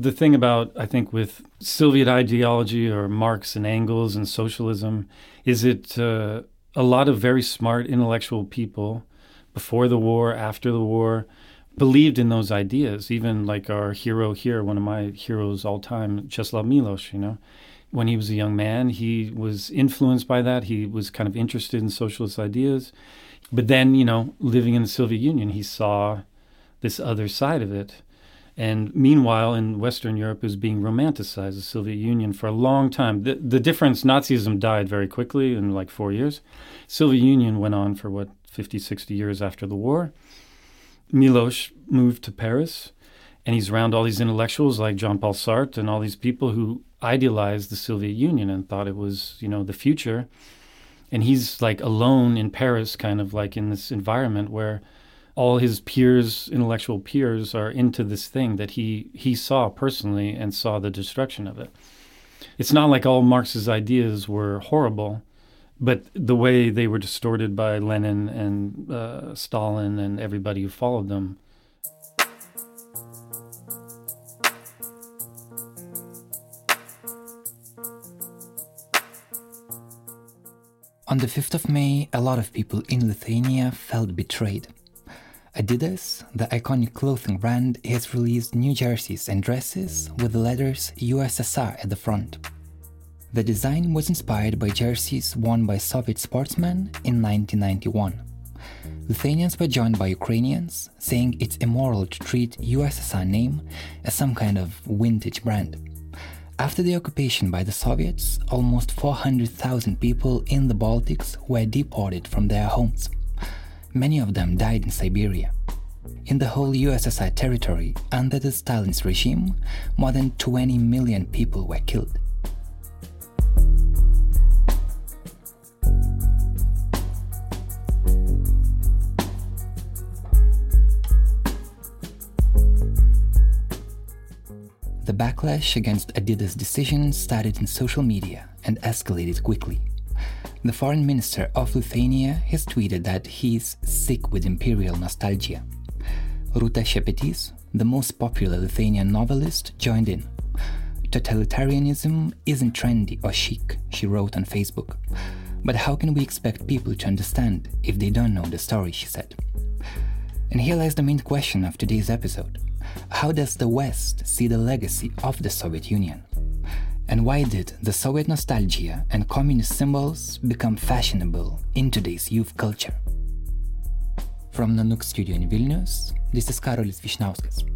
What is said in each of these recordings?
the thing about I think with Soviet ideology or Marx and Engels and socialism is it uh, a lot of very smart intellectual people before the war, after the war, believed in those ideas. Even like our hero here, one of my heroes all time, Czeslaw Milosz. You know, when he was a young man, he was influenced by that. He was kind of interested in socialist ideas, but then you know, living in the Soviet Union, he saw this other side of it and meanwhile, in Western Europe, is being romanticized, the Soviet Union, for a long time. The, the difference, Nazism died very quickly in like four years. Soviet Union went on for what, 50, 60 years after the war. Milosz moved to Paris, and he's around all these intellectuals like Jean-Paul Sartre and all these people who idealized the Soviet Union and thought it was, you know, the future. And he's like alone in Paris, kind of like in this environment where – all his peers, intellectual peers, are into this thing that he he saw personally and saw the destruction of it. It's not like all Marx's ideas were horrible, but the way they were distorted by Lenin and uh, Stalin and everybody who followed them. On the 5th of May, a lot of people in Lithuania felt betrayed. Adidas, the iconic clothing brand, has released new jerseys and dresses with the letters USSR at the front. The design was inspired by jerseys worn by Soviet sportsmen in 1991. Lithuanians were joined by Ukrainians, saying it's immoral to treat USSR name as some kind of vintage brand. After the occupation by the Soviets, almost 400,000 people in the Baltics were deported from their homes. Many of them died in Siberia. In the whole USSR territory, under the Stalin's regime, more than 20 million people were killed. The backlash against Adidas' decision started in social media and escalated quickly. The foreign minister of Lithuania has tweeted that he is sick with imperial nostalgia. Rūta Šepetys, the most popular Lithuanian novelist, joined in. Totalitarianism isn't trendy or chic, she wrote on Facebook. But how can we expect people to understand if they don't know the story, she said. And here lies the main question of today's episode How does the West see the legacy of the Soviet Union? And why did the Soviet nostalgia and communist symbols become fashionable in today's youth culture? From Nanook Studio in Vilnius, this is Karolis Vyšniauskas.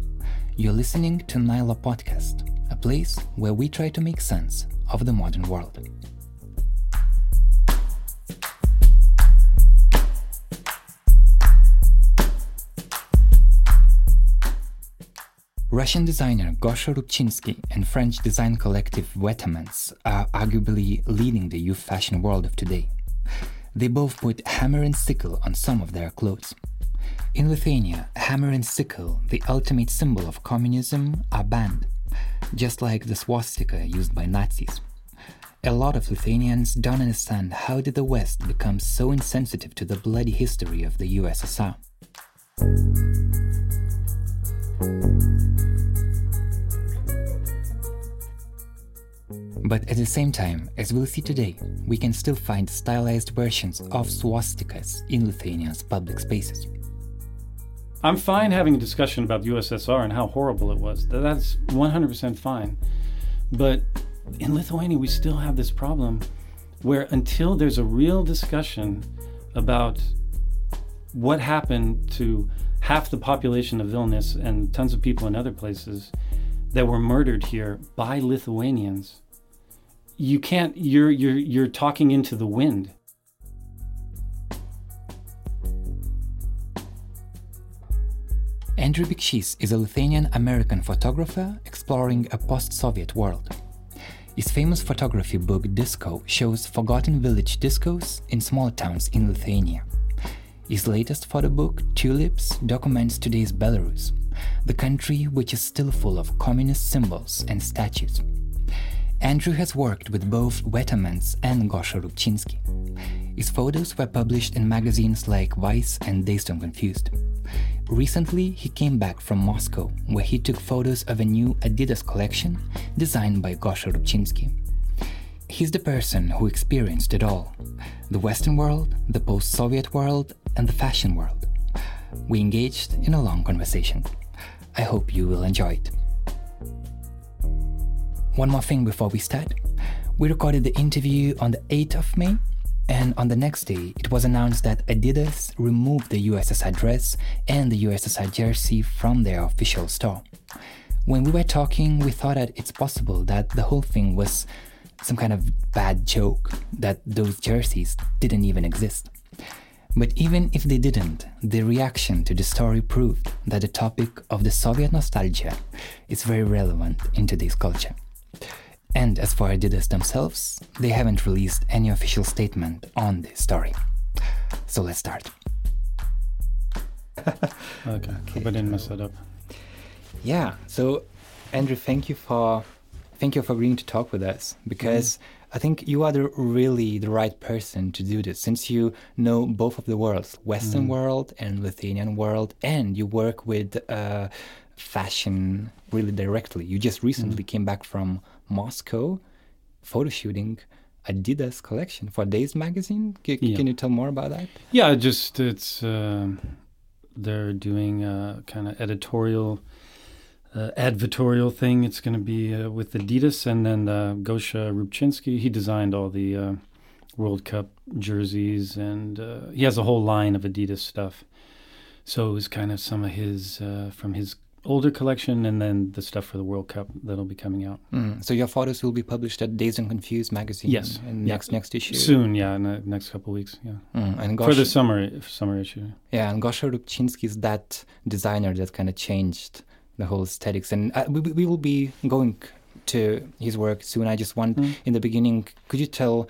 You're listening to Nyla Podcast, a place where we try to make sense of the modern world. Russian designer Gosha Rubchinsky and French design collective Vetements are arguably leading the youth fashion world of today. They both put hammer and sickle on some of their clothes. In Lithuania, hammer and sickle, the ultimate symbol of communism, are banned, just like the swastika used by Nazis. A lot of Lithuanians don't understand how did the West become so insensitive to the bloody history of the USSR. But at the same time, as we'll see today, we can still find stylized versions of swastikas in Lithuania's public spaces. I'm fine having a discussion about the USSR and how horrible it was. That's 100% fine. But in Lithuania, we still have this problem where until there's a real discussion about what happened to half the population of Vilnius and tons of people in other places that were murdered here by Lithuanians, you can't you're you're you're talking into the wind Andrew Miksys is a Lithuanian American photographer exploring a post Soviet world. His famous photography book Disco shows forgotten village discos in small towns in Lithuania. His latest photo book, Tulips, documents today's Belarus, the country which is still full of communist symbols and statues. Andrew has worked with both Vetements and Gosha Rubchinsky. His photos were published in magazines like Vice and Dazed and Confused. Recently, he came back from Moscow, where he took photos of a new Adidas collection designed by Gosha Rubchinsky. He's the person who experienced it all the Western world, the post Soviet world, and the fashion world. We engaged in a long conversation. I hope you will enjoy it. One more thing before we start. We recorded the interview on the 8th of May, and on the next day, it was announced that Adidas removed the USSR dress and the USSR jersey from their official store. When we were talking, we thought that it's possible that the whole thing was some kind of bad joke, that those jerseys didn't even exist. But even if they didn't, the reaction to the story proved that the topic of the Soviet nostalgia is very relevant in today's culture. And as for Adidas themselves, they haven't released any official statement on this story. So let's start. okay. okay. Hope I didn't mess that up. Yeah. So, Andrew, thank you for thank you for agreeing to talk with us because mm. I think you are the, really the right person to do this since you know both of the worlds, Western mm. world and Lithuanian world, and you work with uh, fashion really directly. You just recently mm. came back from Moscow photo shooting Adidas collection for Dazed magazine. C- yeah. Can you tell more about that? Yeah, just it's uh, they're doing a kind of editorial uh, advertorial thing. It's going to be uh, with Adidas, and then uh, Gosha Rubchinsky. He designed all the uh, World Cup jerseys, and uh, he has a whole line of Adidas stuff. So it was kind of some of his uh, from his older collection, and then the stuff for the World Cup that'll be coming out. Mm. So your photos will be published at Dazed and Confused magazine. Yes, in yeah. next next issue. Soon, yeah, in the next couple of weeks. Yeah, mm. and Gosh, for the summer summer issue. Yeah, and Gosha Rubchinsky is that designer that kind of changed the whole aesthetics. And uh, we, we will be going to his work soon. I just want, mm. in the beginning, could you tell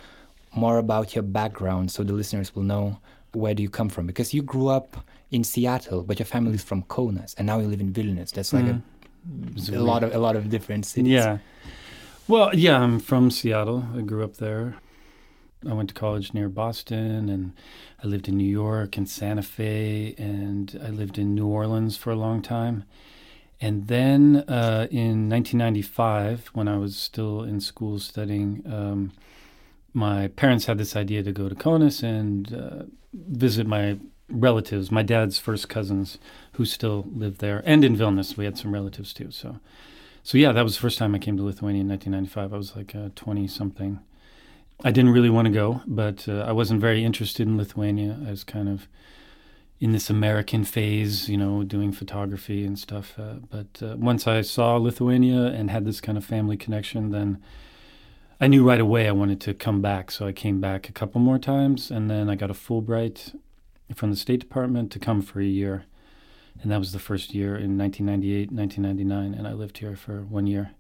more about your background so the listeners will know where do you come from? Because you grew up in Seattle, but your family is from Kaunas, and now you live in Vilnius. That's like mm. a, a lot of a lot of different cities. Yeah. Well, yeah, I'm from Seattle. I grew up there. I went to college near Boston, and I lived in New York and Santa Fe, and I lived in New Orleans for a long time. And then uh, in 1995, when I was still in school studying, um, my parents had this idea to go to Kaunas and uh, visit my relatives, my dad's first cousins who still live there, and in Vilnius. We had some relatives too. So, so yeah, that was the first time I came to Lithuania in 1995. I was like 20 something. I didn't really want to go, but uh, I wasn't very interested in Lithuania. I was kind of in this American phase, you know, doing photography and stuff. Uh, but uh, once I saw Lithuania and had this kind of family connection, then I knew right away I wanted to come back. So I came back a couple more times, and then I got a Fulbright from the State Department to come for a year. And that was the first year in 1998, 1999, and I lived here for one year.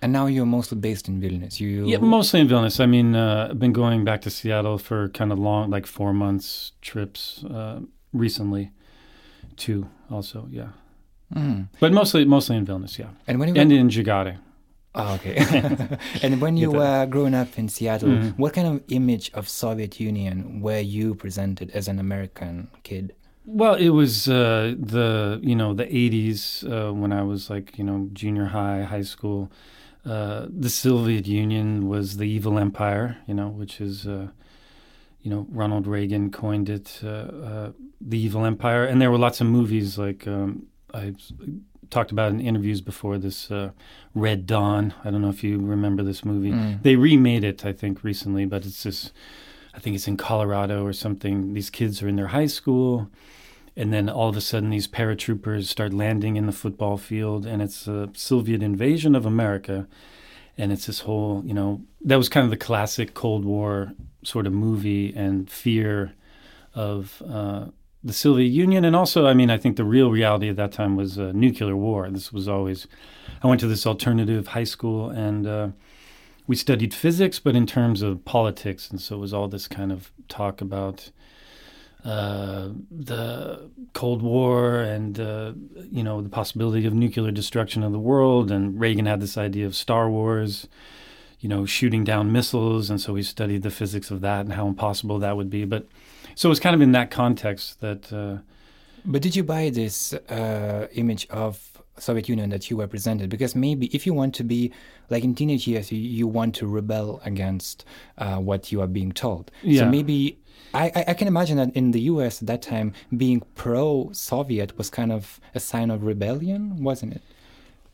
And now you're mostly based in Vilnius. You yeah, mostly in Vilnius. I mean, uh, I've been going back to Seattle for kind of long, like four months trips uh, recently too also yeah mm. but mostly mostly in vilnius yeah and when you and in Žagarė. Oh, okay. and when you were growing up in Seattle, mm what kind of image of Soviet Union were you presented as an American kid? Well, it was uh, the you know the '80s uh, when I was like you know junior high, high school. Uh, the Soviet Union was the evil empire, you know, which is uh, you know, Ronald Reagan coined it, uh, uh, the evil empire. And there were lots of movies like um, I talked about in interviews before this uh, Red Dawn. I don't know if you remember this movie. Mm. They remade it, I think, recently, but it's this. I think it's in Colorado or something. These kids are in their high school, and then all of a sudden, these paratroopers start landing in the football field, and it's a Soviet invasion of America and it's this whole you know that was kind of the classic Cold War sort of movie and fear of uh, the Soviet Union, and also I mean I think the real reality at that time was uh, nuclear war. This was always I went to this alternative high school and. Uh, we studied physics, but in terms of politics, and so it was all this kind of talk about uh, the Cold War and uh, you know the possibility of nuclear destruction of the world. And Reagan had this idea of Star Wars, you know, shooting down missiles. And so he studied the physics of that and how impossible that would be. But so it was kind of in that context that. Uh, but did you buy this uh, image of Soviet Union that you represented? Because maybe if you want to be like in teenage years, you, you want to rebel against uh, what you are being told. Yeah. So maybe I, I can imagine that in the U.S. at that time, being pro-Soviet was kind of a sign of rebellion, wasn't it?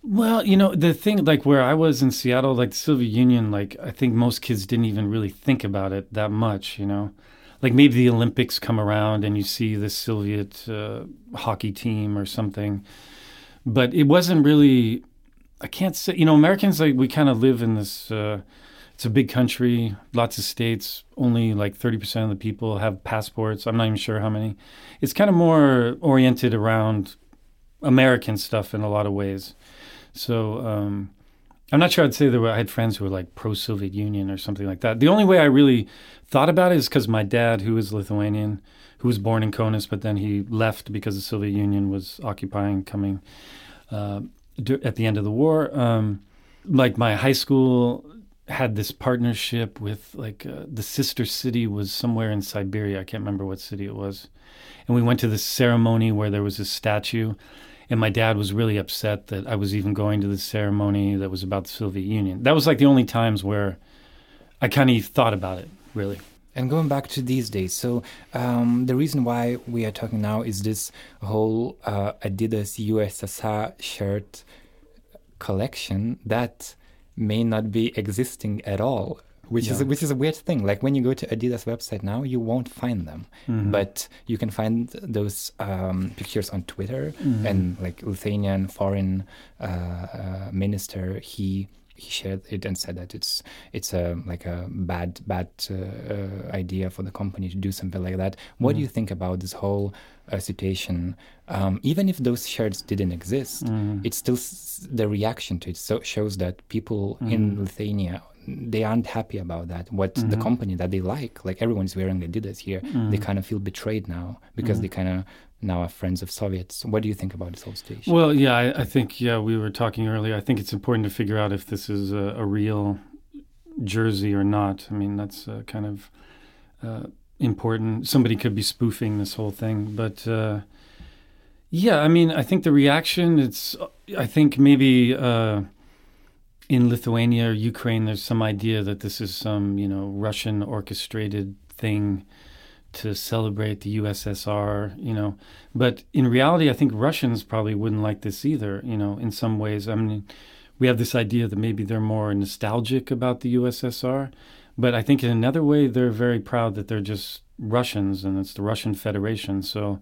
Well, you know, the thing, like where I was in Seattle, like the Soviet Union, like I think most kids didn't even really think about it that much, you know? Like maybe the Olympics come around and you see the Soviet uh, hockey team or something. But it wasn't really, I can't say, you know, Americans, like we kind of live in this, uh, it's a big country, lots of states, only like 30% of the people have passports. I'm not even sure how many. It's kind of more oriented around American stuff in a lot of ways. So um, I'm not sure I'd say that I had friends who were like pro Soviet Union or something like that. The only way I really thought about it is because my dad, who is Lithuanian, who was born in Kaunas, but then he left because the Soviet Union was occupying, coming uh, at the end of the war. Um, like my high school had this partnership with like uh, the sister city was somewhere in Siberia. I can't remember what city it was. And we went to this ceremony where there was a statue and my dad was really upset that I was even going to the ceremony that was about the Soviet Union. That was like the only times where I kind of thought about it, really. And going back to these days, so um, the reason why we are talking now is this whole uh, Adidas USSR shirt collection that may not be existing at all which yeah. is which is a weird thing. Like when you go to Adidas website now, you won't find them, mm-hmm. but you can find those um, pictures on Twitter. Mm-hmm. And like Lithuanian foreign uh, uh, minister, he he shared it and said that it's it's a like a bad bad uh, uh idea for the company to do something like that. What mm-hmm. do you think about this whole uh, situation? Um, even if those shirts didn't exist, mm-hmm. it's still s- the reaction to it so shows that people in mm-hmm. Lithuania they aren't happy about that. What mm-hmm. the company that they like, like everyone's wearing Adidas here, mm-hmm. they kind of feel betrayed now because mm-hmm. they kind of now are friends of Soviets. What do you think about this whole situation? Well, yeah, I, I, think yeah, we were talking earlier. I think it's important to figure out if this is a, a real jersey or not. I mean, that's uh, kind of uh, important. Somebody could be spoofing this whole thing, but. Uh, yeah, I mean, I think the reaction. It's. I think maybe uh, in Lithuania or Ukraine, there's some idea that this is some, you know, Russian orchestrated thing to celebrate the USSR, you know. But in reality, I think Russians probably wouldn't like this either, you know, in some ways. I mean, we have this idea that maybe they're more nostalgic about the USSR, but I think in another way, they're very proud that they're just Russians and it's the Russian Federation. So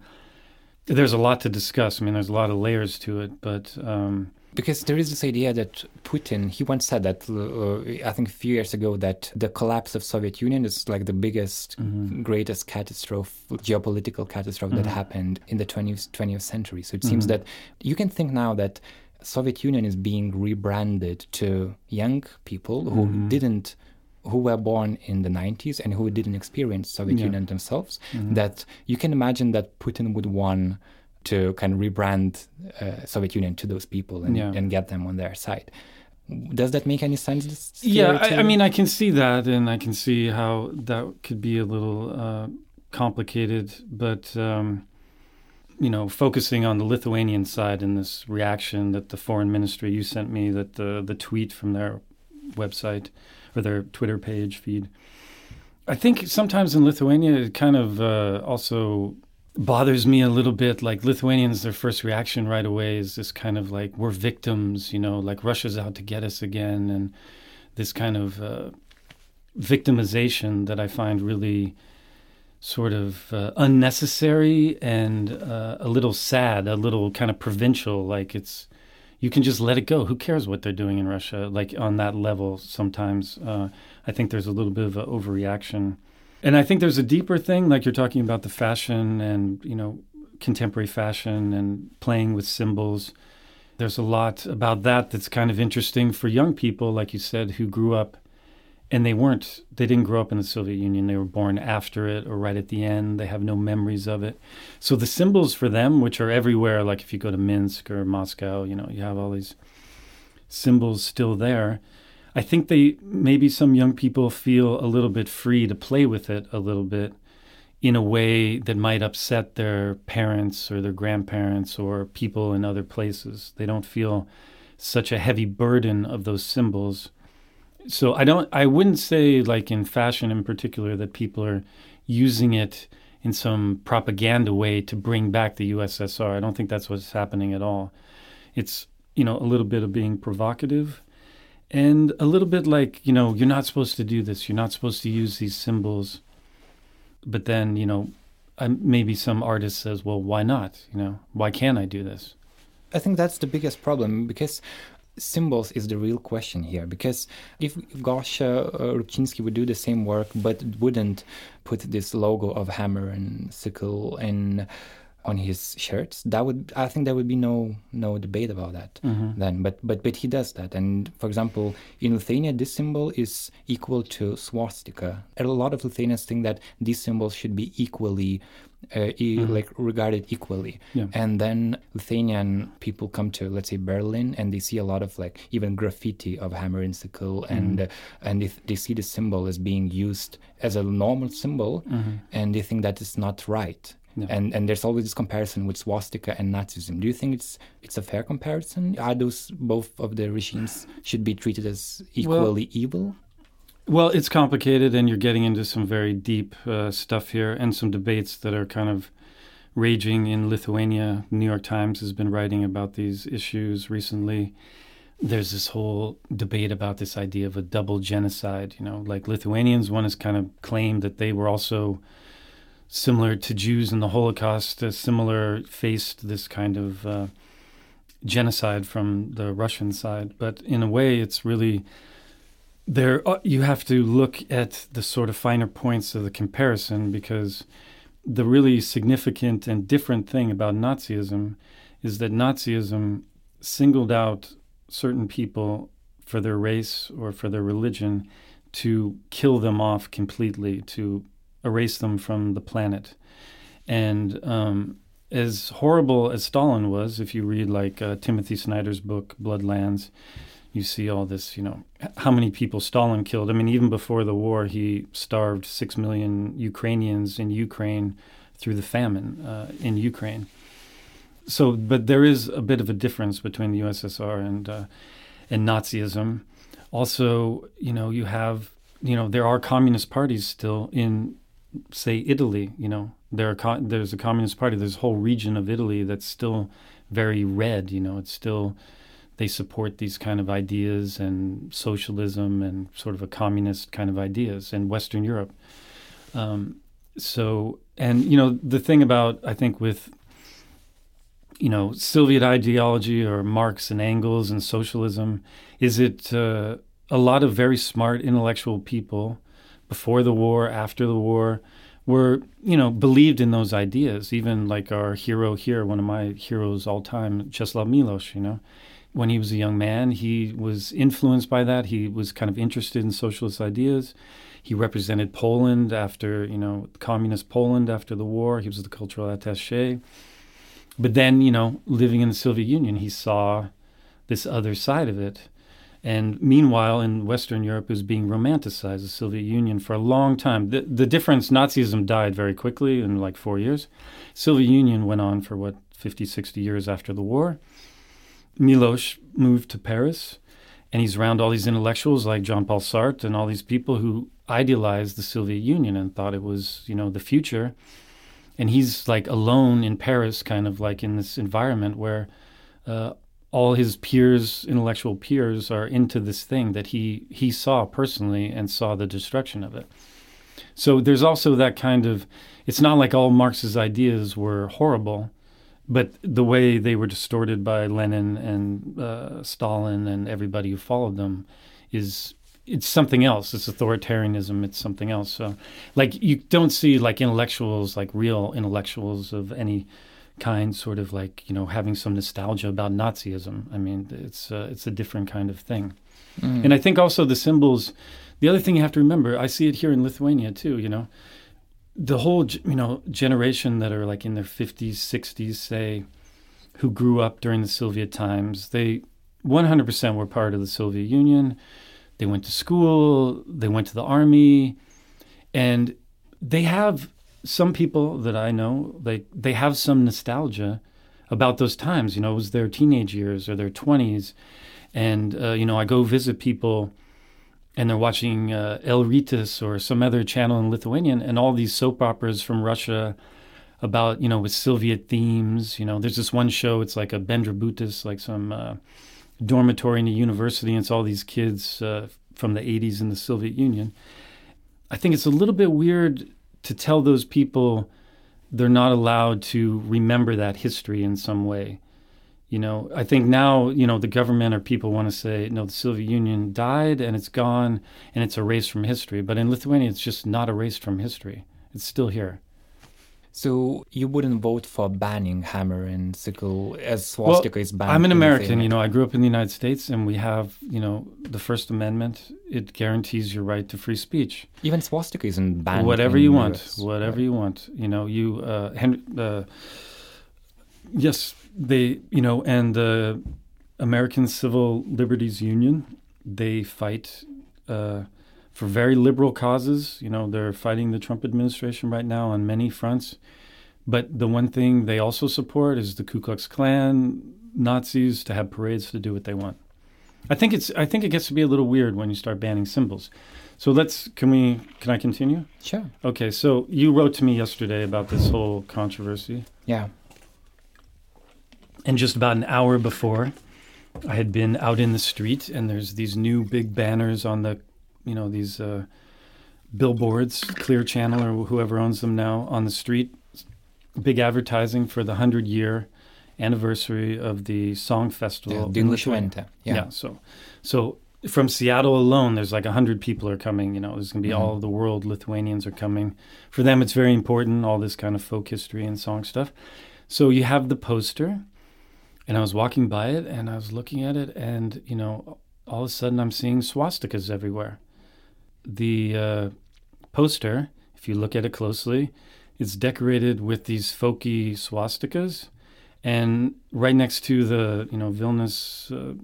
there's a lot to discuss. I mean, there's a lot of layers to it, but. Um, because there is this idea that Putin, he once said that, uh, I think a few years ago, that the collapse of Soviet Union is like the biggest, mm-hmm. greatest catastrophe, geopolitical catastrophe mm-hmm. that happened in the 20th, 20th century. So it mm-hmm. seems that you can think now that Soviet Union is being rebranded to young people who mm-hmm. didn't who were born in the 90s and who didn't experience Soviet yeah. Union themselves, mm-hmm. that you can imagine that Putin would want to kind of rebrand uh, Soviet Union to those people and, yeah. and get them on their side. Does that make any sense? Yeah, I, I, mean, I can see that, and I can see how that could be a little uh, complicated. But um, you know, focusing on the Lithuanian side in this reaction that the foreign ministry you sent me, that the the tweet from their website or their Twitter page feed. I think sometimes in Lithuania, it kind of uh, also bothers me a little bit. Like Lithuanians, their first reaction right away is this kind of like, we're victims, you know, like Russia's out to get us again. And this kind of uh, victimization that I find really sort of uh, unnecessary and uh, a little sad, a little kind of provincial. Like it's, you can just let it go. Who cares what they're doing in Russia? Like on that level, sometimes uh, I think there's a little bit of an overreaction. And I think there's a deeper thing, like you're talking about the fashion and, you know, contemporary fashion and playing with symbols. There's a lot about that that's kind of interesting for young people, like you said, who grew up and they weren't, they didn't grow up in the Soviet Union. They were born after it or right at the end. They have no memories of it. So the symbols for them, which are everywhere, like if you go to Minsk or Moscow, you know, you have all these symbols still there. I think they maybe some young people feel a little bit free to play with it a little bit in a way that might upset their parents or their grandparents or people in other places. They don't feel such a heavy burden of those symbols. So I don't I wouldn't say like in fashion in particular that people are using it in some propaganda way to bring back the USSR. I don't think that's what's happening at all. It's, you know, a little bit of being provocative and a little bit like, you know, you're not supposed to do this. You're not supposed to use these symbols. But then you know maybe some artist says well why not? You know why can't i do this? I think that's the biggest problem because symbols is the real question here. Because if Gosha uh, Rubchinsky would do the same work but wouldn't put this logo of hammer and sickle and on his shirts that would i think there would be no no debate about that mm-hmm. then but but but he does that and for example in lithuania this symbol is equal to swastika a lot of lithuanians think that these symbols should be equally uh, e- mm-hmm. like regarded equally yeah. and then lithuanian people come to let's say berlin and they see a lot of like even graffiti of hammer and sickle mm-hmm. and uh, and if they see the symbol as being used as a normal symbol mm-hmm. and they think that is not right no. And and there's always this comparison with swastika and Nazism. Do you think it's it's a fair comparison? Are those both of the regimes should be treated as equally well, evil? Well, it's complicated, and you're getting into some very deep uh, stuff here, and some debates that are kind of raging in Lithuania. New York Times has been writing about these issues recently. There's this whole debate about this idea of a double genocide. You know, like Lithuanians, one has kind of claimed that they were also similar to Jews in the Holocaust, uh, similar faced this kind of uh, genocide from the Russian side. But in a way, it's really there. Uh, you have to look at the sort of finer points of the comparison because the really significant and different thing about Nazism is that Nazism singled out certain people for their race or for their religion to kill them off completely, to erase them from the planet. And um, as horrible as Stalin was, if you read like uh, Timothy Snyder's book Bloodlands, you see all this, you know, how many people Stalin killed. I mean, even before the war, he starved six million Ukrainians in Ukraine through the famine uh, in Ukraine. So, but there is a bit of a difference between the USSR and uh, and Nazism. Also, you know, you have, you know, there are communist parties still in say Italy, you know, there are co- there's a communist party. There's a whole region of Italy that's still very red. You know, it's still they support these kind of ideas and socialism and sort of a communist kind of ideas in Western Europe. Um, so, and you know, the thing about I think with you know Soviet ideology or Marx and Engels and socialism is it uh, a lot of very smart intellectual people before the war, after the war, were you know believed in those ideas. Even like our hero here, one of my heroes all time, Czeslaw Milosz. You know, when he was a young man, he was influenced by that. He was kind of interested in socialist ideas. He represented Poland after you know communist Poland after the war. He was the cultural attaché. But then you know, living in the Soviet Union, he saw this other side of it and meanwhile, in Western Europe, was being romanticized, the Soviet Union, for a long time. The, the difference, Nazism died very quickly in like four years. Soviet Union went on for what, 50, 60 years after the war. Milosz moved to Paris, and he's around all these intellectuals like Jean Paul Sartre and all these people who idealized the Soviet Union and thought it was, you know, the future. And he's like alone in Paris, kind of like in this environment where uh, all his peers, intellectual peers, are into this thing that he he saw personally and saw the destruction of it. So there's also that kind of. It's not like all Marx's ideas were horrible, but the way they were distorted by Lenin and uh, Stalin and everybody who followed them is it's something else. It's authoritarianism. It's something else. So, like you don't see like intellectuals, like real intellectuals of any kind, sort of like you know having some nostalgia about Nazism. I mean, it's uh, it's a different kind of thing. Mm. And I think also the symbols. The other thing you have to remember, I see it here in Lithuania too. You know, the whole you know generation that are like in their fifties, sixties, say, who grew up during the Soviet times, they 100% were part of the Soviet Union. they went to school, they went to the army, and they have some people that I know, like they have some nostalgia about those times. You know, it was their teenage years or their 20s. And, uh, you know, I go visit people and they're watching uh, El Rytas or some other channel in Lithuanian and all these soap operas from Russia about, you know, with Soviet themes. You know, there's this one show, it's like a Bendrabutis, like some uh, dormitory in a university, and it's all these kids uh, from the 80s in the Soviet Union. I think it's a little bit weird to tell those people they're not allowed to remember that history in some way. You know, I think now, you know, the government or people want to say, no, the Soviet Union died and it's gone and it's erased from history. But in Lithuania, it's just not erased from history. It's still here. So you wouldn't vote for banning hammer and sickle as swastika well, is banned? I'm an American. You know, I grew up in the United States, and we have, you know, the First Amendment. It guarantees your right to free speech. Even swastika isn't banned. Whatever you want, US. whatever right. you want. You know, you uh, Henry, uh, yes, they, you know, and the American Civil Liberties Union, they fight. Uh, for very liberal causes. You know, they're fighting the Trump administration right now on many fronts. But the one thing they also support is the Ku Klux Klan, Nazis to have parades to do what they want. I think it's I think it gets to be a little weird when you start banning symbols. So let's can we can I continue? Sure. Okay, so you wrote to me yesterday about this whole controversy. Yeah. And just about an hour before, I had been out in the street and there's these new big banners on the you know these uh, billboards, Clear Channel or whoever owns them now on the street. Big advertising for the hundred year anniversary of the song festival. Yeah. Yeah. yeah. So, so from Seattle alone, there's like a hundred people are coming. You know, there's gonna be mm-hmm. all of the world Lithuanians are coming. For them, it's very important. All this kind of folk history and song stuff. So you have the poster, and I was walking by it, and I was looking at it, and you know, all of a sudden I'm seeing swastikas everywhere the uh, poster, if you look at it closely, it's decorated with these folky swastikas, and right next to the you know Vilnius uh,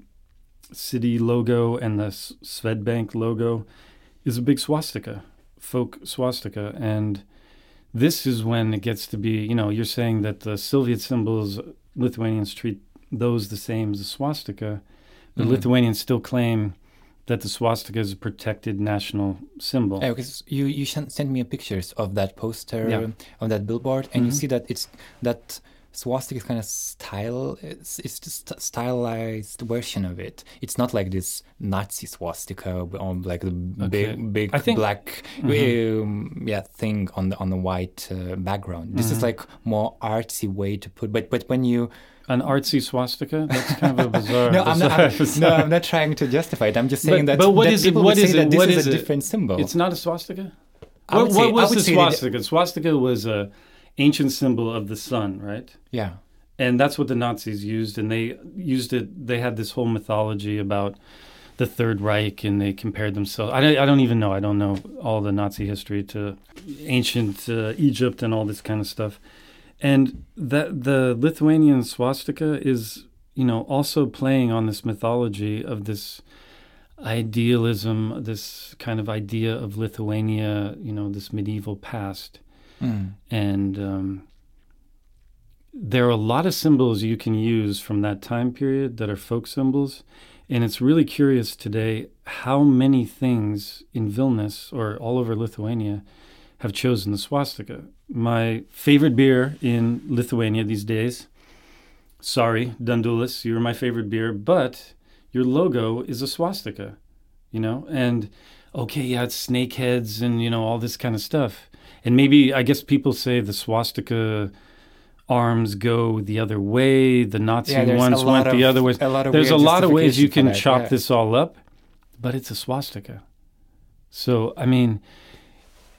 city logo and the Swedbank logo is a big swastika, folk swastika, and this is when it gets to be you know you're saying that the Soviet symbols Lithuanians treat those the same as the swastika, the mm-hmm. Lithuanians still claim that the swastika is a protected national symbol. Yeah, because you you sent me pictures of that poster yeah. of that billboard, and mm-hmm. you see that it's that swastika is kind of style. It's it's just a stylized version of it. It's not like this Nazi swastika on like the okay. big big think, black mm-hmm. um, yeah thing on the on the white uh, background. This mm-hmm. is like more artsy way to put. But but when you an artsy swastika? That's kind of a bizarre. no, I'm not, I'm, no, I'm not trying to justify it. I'm just saying but, that. But what that is it? What is it? What is, is a different symbol? It's not a swastika. What, say, what, was the swastika? That, swastika was a ancient symbol of the sun, right? Yeah. And that's what the Nazis used, and they used it. They had this whole mythology about the Third Reich, and they compared themselves. I don't, I don't even know. I don't know all the Nazi history to ancient uh, Egypt and all this kind of stuff and that the Lithuanian swastika is, you know, also playing on this mythology of this idealism, this kind of idea of Lithuania, you know, this medieval past. Mm. And um, there are a lot of symbols you can use from that time period that are folk symbols. And it's really curious today how many things in Vilnius or all over Lithuania have chosen the swastika. My favorite beer in Lithuania these days. Sorry, Dundulis, you're my favorite beer, but your logo is a swastika, you know? And okay, yeah, it's snake heads and, you know, all this kind of stuff. And maybe, I guess people say the swastika arms go the other way, the Nazi yeah, ones went of, the other way. There's a lot of ways you can that, chop yeah. this all up, but it's a swastika. So, I mean,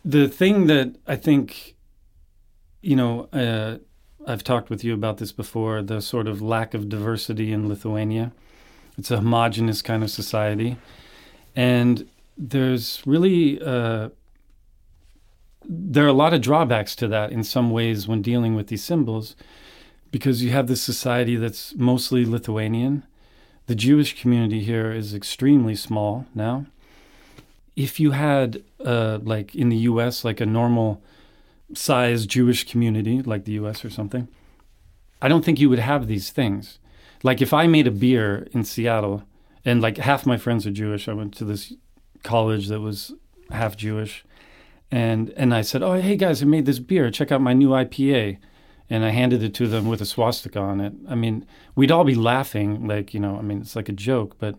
the thing that I think, you know, uh, I've talked with you about this before the sort of lack of diversity in Lithuania. It's a homogenous kind of society. And there's really, uh, there are a lot of drawbacks to that in some ways when dealing with these symbols because you have this society that's mostly Lithuanian. The Jewish community here is extremely small now. if you had uh, like in the U.S. like a normal size Jewish community like the U.S. or something, I don't think you would have these things. Like if I made a beer in Seattle, and like half my friends are Jewish. I went to this college that was half Jewish, and and I said, "Oh, hey guys, I made this beer. Check out my new IPA." And I handed it to them with a swastika on it. I mean, we'd all be laughing, like you know. I mean, it's like a joke, but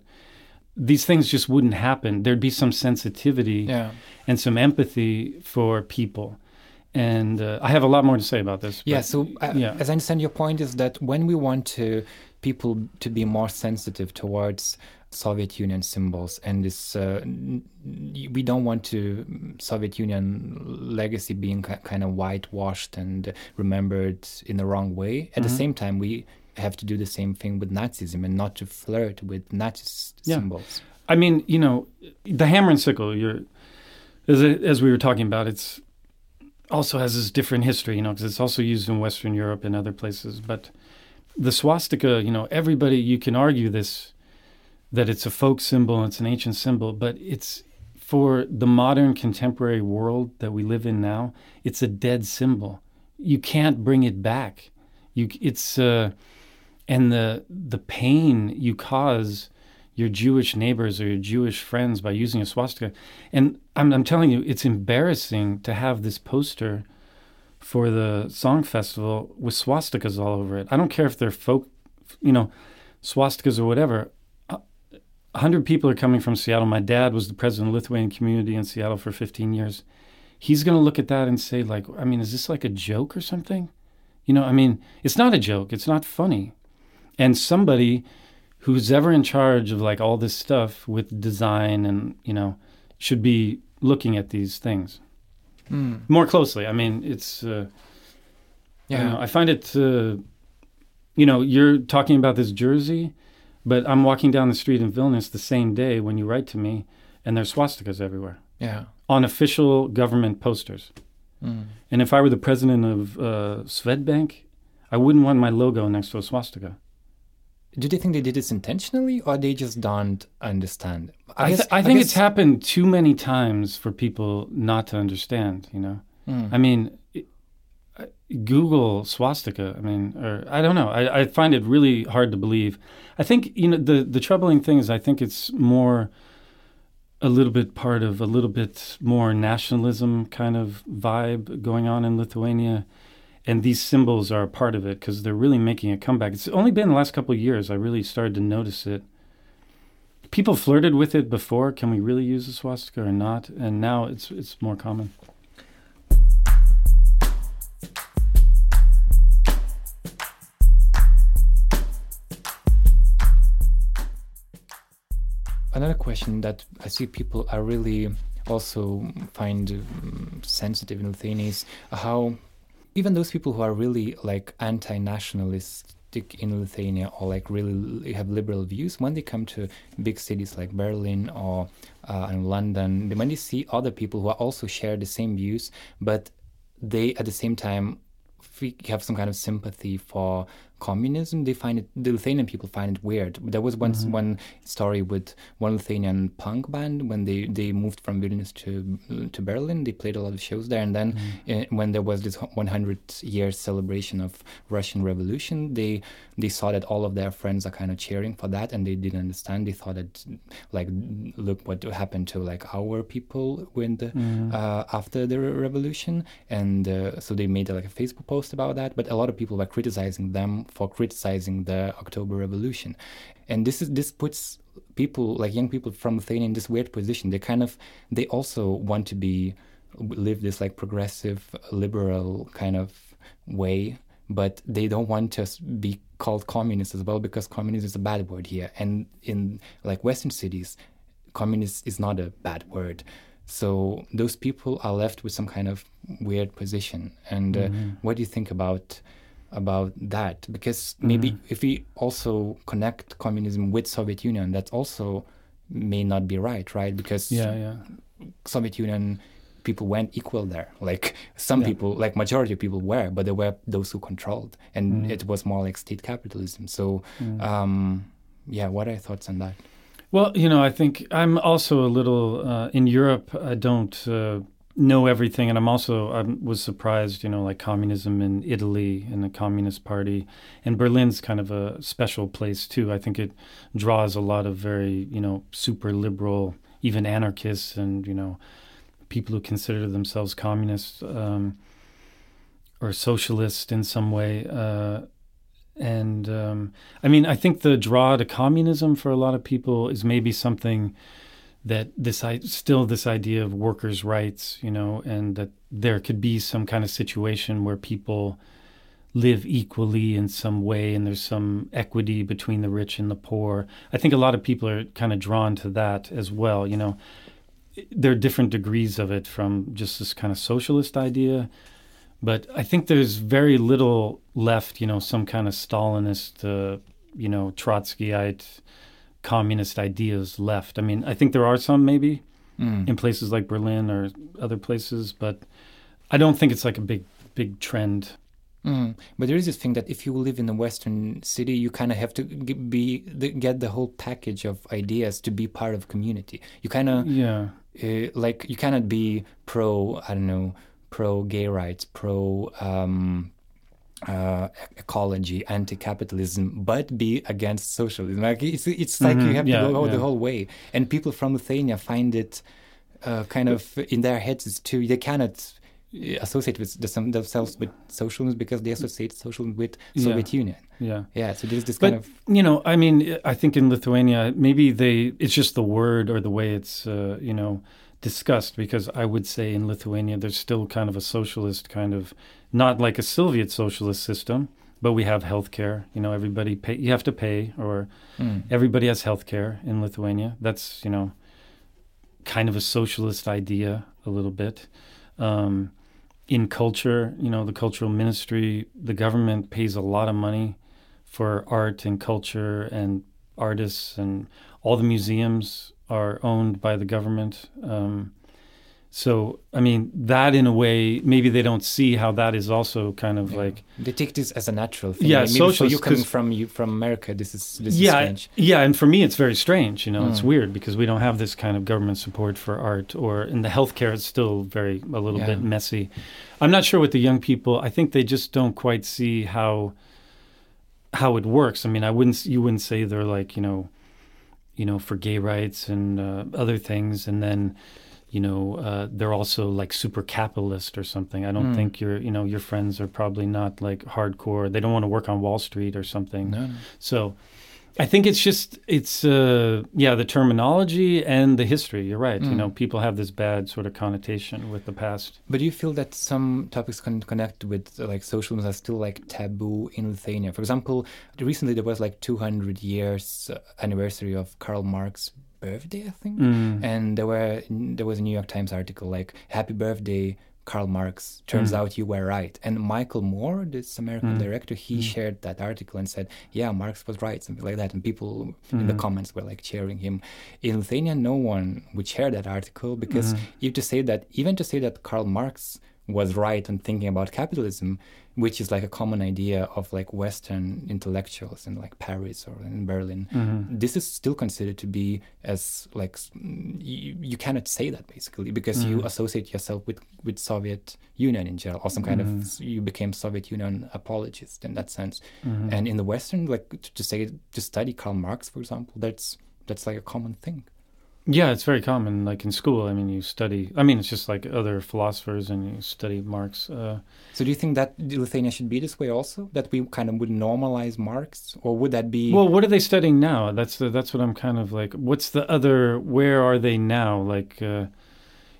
these things just wouldn't happen. There'd be some sensitivity Yeah. and some empathy for people. And uh, I have a lot more to say about this. Yeah. but- So, uh, yeah. as I understand, your point is that when we want to people to be more sensitive towards Soviet Union symbols and this, uh, we don't want to Soviet Union legacy being kind of whitewashed and remembered in the wrong way. At the Mhm. same time, we have to do the same thing with Nazism and not to flirt with Nazi Yeah. symbols. I mean, you know, the hammer and sickle. You're as as we were talking about. It's also has this different history, you know, because it's also used in Western Europe and other places. But the swastika, you know, everybody you can argue this that it's a folk symbol, it's an ancient symbol, but it's for the modern contemporary world that we live in now. It's a dead symbol. You can't bring it back. You, it's uh, and the the pain you cause your Jewish neighbors or your Jewish friends by using a swastika. And I'm, I'm telling you, it's embarrassing to have this poster for the song festival with swastikas all over it. I don't care if they're folk, you know, swastikas or whatever. A a hundred people are coming from Seattle. My dad was the president of the Lithuanian community in Seattle for 15 years. He's going to look at that and say, like, I mean, is this like a joke or something? You know, I mean, it's not a joke. It's not funny. And somebody who's ever in charge of like all this stuff with design and you know should be looking at these things Mm. more closely. I mean, it's uh, I, don't know, I find it. Uh, you know, you're talking about this jersey, but I'm walking down the street in Vilnius the same day when you write to me, and there's swastikas everywhere Yeah. on official government posters. Mm. And if I were the president of uh, Swedbank, I wouldn't want my logo next to a swastika. Do they think they did this intentionally, or they just don't understand? I, th- guess- I think guess- it's happened too many times for people not to understand. You know, Mm. I mean, it, Google swastika. I mean, or I don't know. I, I find it really hard to believe. I think you know the the troubling thing is I think it's more a little bit part of a little bit more nationalism kind of vibe going on in Lithuania. And these symbols are a part of it because they're really making a comeback. It's only been the last couple years I really started to notice it people flirted with it before. Can we really use a swastika or not? And now it's it's more common. Another question that I see people are really also find um, sensitive in Lithuania is how even those people who are really like anti-nationalistic in Lithuania or like really have liberal views, when they come to big cities like Berlin or uh, in London, when they see other people who are also share the same views, but they at the same time have some kind of sympathy for communism, they find it. The Lithuanian people find it weird. There was once one story with one Lithuanian punk band when they, they moved from Vilnius to to Berlin. They played a lot of shows there, and then uh, when there was this 100 years celebration of Russian Revolution, they they saw that all of their friends are kind of cheering for that, and they didn't understand. They thought that like look what happened to like our people when the uh, after the revolution, and uh, so they made like a Facebook post about that. But a lot of people were criticizing them for criticizing the October Revolution, and this is this puts people like young people from Lithuania in this weird position. They kind of they also want to be live this like progressive liberal kind of way but they don't want to be called communist as well because communist is a bad word here. And in like western cities communist is not a bad word. So those people are left with some kind of weird position. And uh, what do you think about about that because maybe if we also connect communism with soviet union that also may not be right right because Yeah, yeah. Soviet Union people went equal there. Like some Yeah. people, like majority of people were, but there were those who controlled, and Mm. it was more like state capitalism. So, um, yeah, what are your thoughts on that? Well, you know, I think I'm also a little uh, in Europe. I don't uh, know everything, and I'm also I was surprised. You know, like communism in Italy and the Communist Party, and Berlin's kind of a special place too. I think it draws a lot of very you know super liberal, even anarchists, and you know people who consider themselves communists um, or socialist in some way. Uh, and um, I mean, I think the draw to communism for a lot of people is maybe something that this still this idea of workers' rights, you know, and that there could be some kind of situation where people live equally in some way and there's some equity between the rich and the poor. I think a lot of people are kind of drawn to that as well, you know. There are different degrees of it from just this kind of socialist idea but I think there's very little left, you know, some kind of Stalinist, uh, you know, Trotskyite, communist ideas left. I mean, I think there are some maybe mm. in places like Berlin or other places, but I don't think it's like a big, big trend. Mm. But there is this thing that if you live in a Western city, you kind of have to be get the whole package of ideas to be part of community. You kind of yeah, uh, like you cannot be pro. I don't know pro gay rights, pro um, uh, ecology, anti-capitalism, but be against socialism. Like it's it's like mm-hmm. you have yeah, to go yeah. the whole way. And people from Lithuania find it uh, kind of in their heads it's too. They cannot associate with themselves with socialism because they associate socialism with Soviet yeah. Union. Yeah, yeah. So there's this but, kind of you know, I mean, I think in Lithuania maybe they it's just the word or the way it's uh, you know discussed because I would say in Lithuania there's still kind of a socialist kind of not like a Soviet socialist system, but we have healthcare. You know, everybody pay. You have to pay, or mm. everybody has healthcare in Lithuania. That's you know, kind of a socialist idea a little bit. Um, in culture, you know, the cultural ministry, the government pays a lot of money for art and culture and artists and all the museums are owned by the government. Um, so, I mean, that in a way, maybe they don't see how that is also kind of yeah. like they take this as a natural thing. Yeah, maybe social. you coming from you from America, this is this yeah, is strange. Yeah, and for me, it's very strange. You know, mm. it's weird because we don't have this kind of government support for art, or in the healthcare, it's still very a little yeah. bit messy. I'm not sure what the young people. I think they just don't quite see how how it works. I mean, I wouldn't. You wouldn't say they're like you know you know, for gay rights and uh, other things, and then you know uh, they're also like super capitalist or something. I don't mm. think your you know your friends are probably not like hardcore. They don't want to work on Wall Street or something. No. So I think it's just it's uh, yeah the terminology and the history. You're right. Mm. You know, people have this bad sort of connotation with the past. But do you feel that some topics can connect with uh, like socialism are still like taboo in Lithuania? For example, recently there was like 200 years uh, anniversary of Karl Marx birthday, I think, mm. and there were there was a New York Times article like "Happy Birthday." Karl Marx. Turns mm. out you were right. And Michael Moore, this American mm. director, he mm. shared that article and said, "Yeah, Marx was right," something like that. And people in the mm. comments were like cheering him. In Lithuania, no one would share that article because mm-hmm. to say that, even to say that Karl Marx was right on thinking about capitalism, which is like a common idea of like Western intellectuals in like Paris or in Berlin. Mm-hmm. This is still considered to be as like you, you cannot say that basically because mm-hmm. you associate yourself with with Soviet Union in general or some kind mm-hmm. of you became Soviet Union apologist in that sense. Mm-hmm. And in the Western, like to, to say to study Karl Marx, for example, that's that's like a common thing. Yeah, it's very common. Like in school, I mean, you study. I mean, it's just like other philosophers, and you study Marx. Uh, so, do you think that Lithuania should be this way also? That we kind of would normalize Marx, or would that be? Well, what are they studying now? That's the, that's what I'm kind of like. What's the other? Where are they now? Like uh,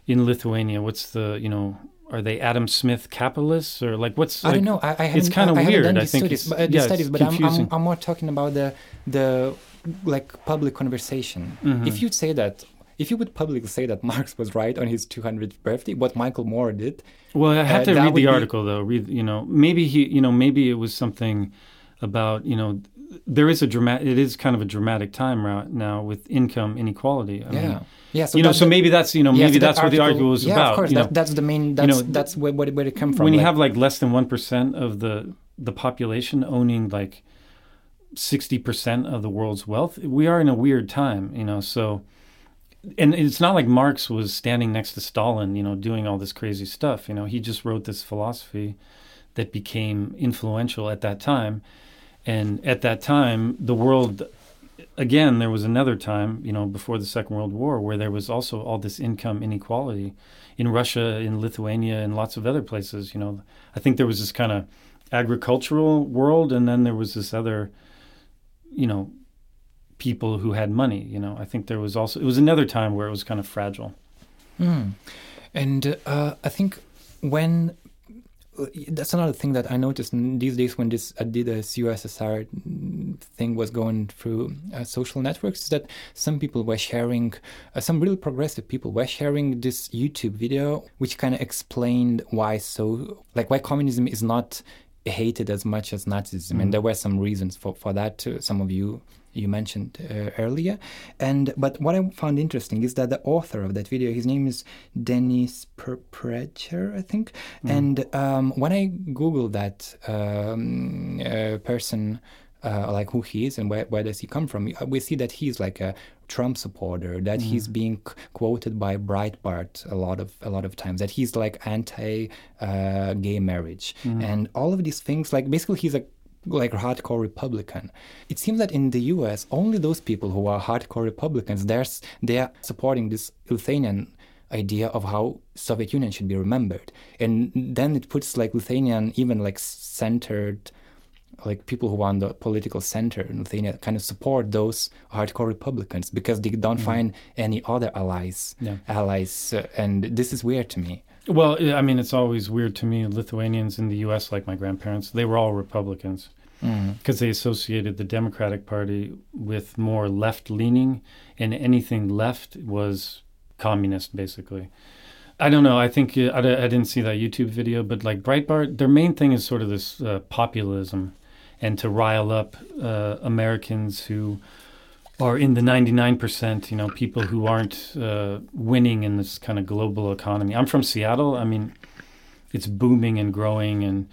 in Lithuania, what's the you know? Are they Adam Smith capitalists or like what's? Like, I don't know. I, I it's kind of weird. I think studies, but, uh, yeah, studies, but I'm, I'm, I'm more talking about the the like public conversation. Mm-hmm. If you'd say that, if you would publicly say that Marx was right on his 200th birthday, what Michael Moore did. Well, I have uh, to read the article be... though. Read, you know, maybe he, you know, maybe it was something about, you know, there is a dramatic. It is kind of a dramatic time right now with income inequality. I yeah. Mean, yeah, so you know, so maybe that's you know maybe that's what the article was yeah, about. of course, you that, that's the main. That's, you know, that's where, where it come from. When like, you have like less than one percent of the the population owning like 60% of the world's wealth. We are in a weird time, you know, so and it's not like Marx was standing next to Stalin, you know, doing all this crazy stuff, you know. He just wrote this philosophy that became influential at that time. And at that time, the world again, there was another time, you know, before the Second World War where there was also all this income inequality in Russia, in Lithuania, and lots of other places, you know. I think there was this kind of agricultural world and then there was this other you know, people who had money. You know, I think there was also it was another time where it was kind of fragile. Mm. And uh, I think when that's another thing that I noticed these days when this Adidas USSR thing was going through uh, social networks is that some people were sharing, uh, some really progressive people were sharing this YouTube video, which kind of explained why so, like why communism is not hated as much as Nazism, mm. and there were some reasons for for that. Too. Some of you you mentioned uh, earlier, and but what I found interesting is that the author of that video, his name is Dennis Prager, I think, mm. and um, when I googled that um, uh, person uh, like who he is and where, where does he come from, we see that he's like a Trump supporter, that mm. he's being c- quoted by Breitbart a lot of a lot of times, that he's like anti uh, gay marriage, mm. and all of these things. Like basically, he's a like hardcore Republican. It seems that in the U.S., only those people who are hardcore Republicans, they're they're supporting this Lithuanian idea of how Soviet Union should be remembered, and then it puts like Lithuanian even like centered like people who are on the political center in Lithuania kind of support those hardcore Republicans because they don't mm-hmm. find any other allies. Yeah. Allies, uh, and this is weird to me. Well, I mean, it's always weird to me. Lithuanians in the U.S., like my grandparents, they were all Republicans because mm-hmm. they associated the Democratic Party with more left leaning, and anything left was communist, basically. I don't know. I think uh, I, I, didn't see that YouTube video, but like Breitbart, their main thing is sort of this uh, populism and to rile up uh, Americans who are in the 99%, you know, people who aren't uh, winning in this kind of global economy. I'm from Seattle. I mean, it's booming and growing, and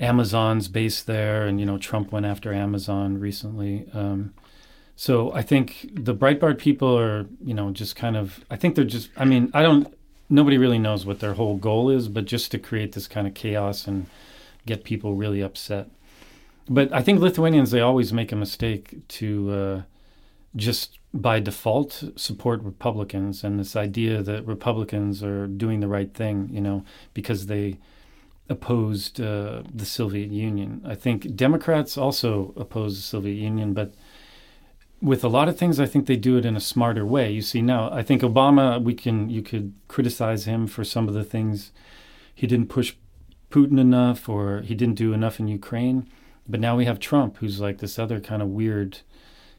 Amazon's based there, and, you know, Trump went after Amazon recently. Um, so I think the Breitbart people are, you know, just kind of, I think they're just, I mean, I don't, nobody really knows what their whole goal is, but just to create this kind of chaos and get people really upset but I think Lithuanians they always make a mistake to uh, just by default support Republicans and this idea that Republicans are doing the right thing, you know, because they opposed uh, the Soviet Union. I think Democrats also oppose the Soviet Union, but with a lot of things, I think they do it in a smarter way. You see now, I think Obama, we can you could criticize him for some of the things he didn't push Putin enough, or he didn't do enough in Ukraine. But now we have Trump, who's like this other kind of weird.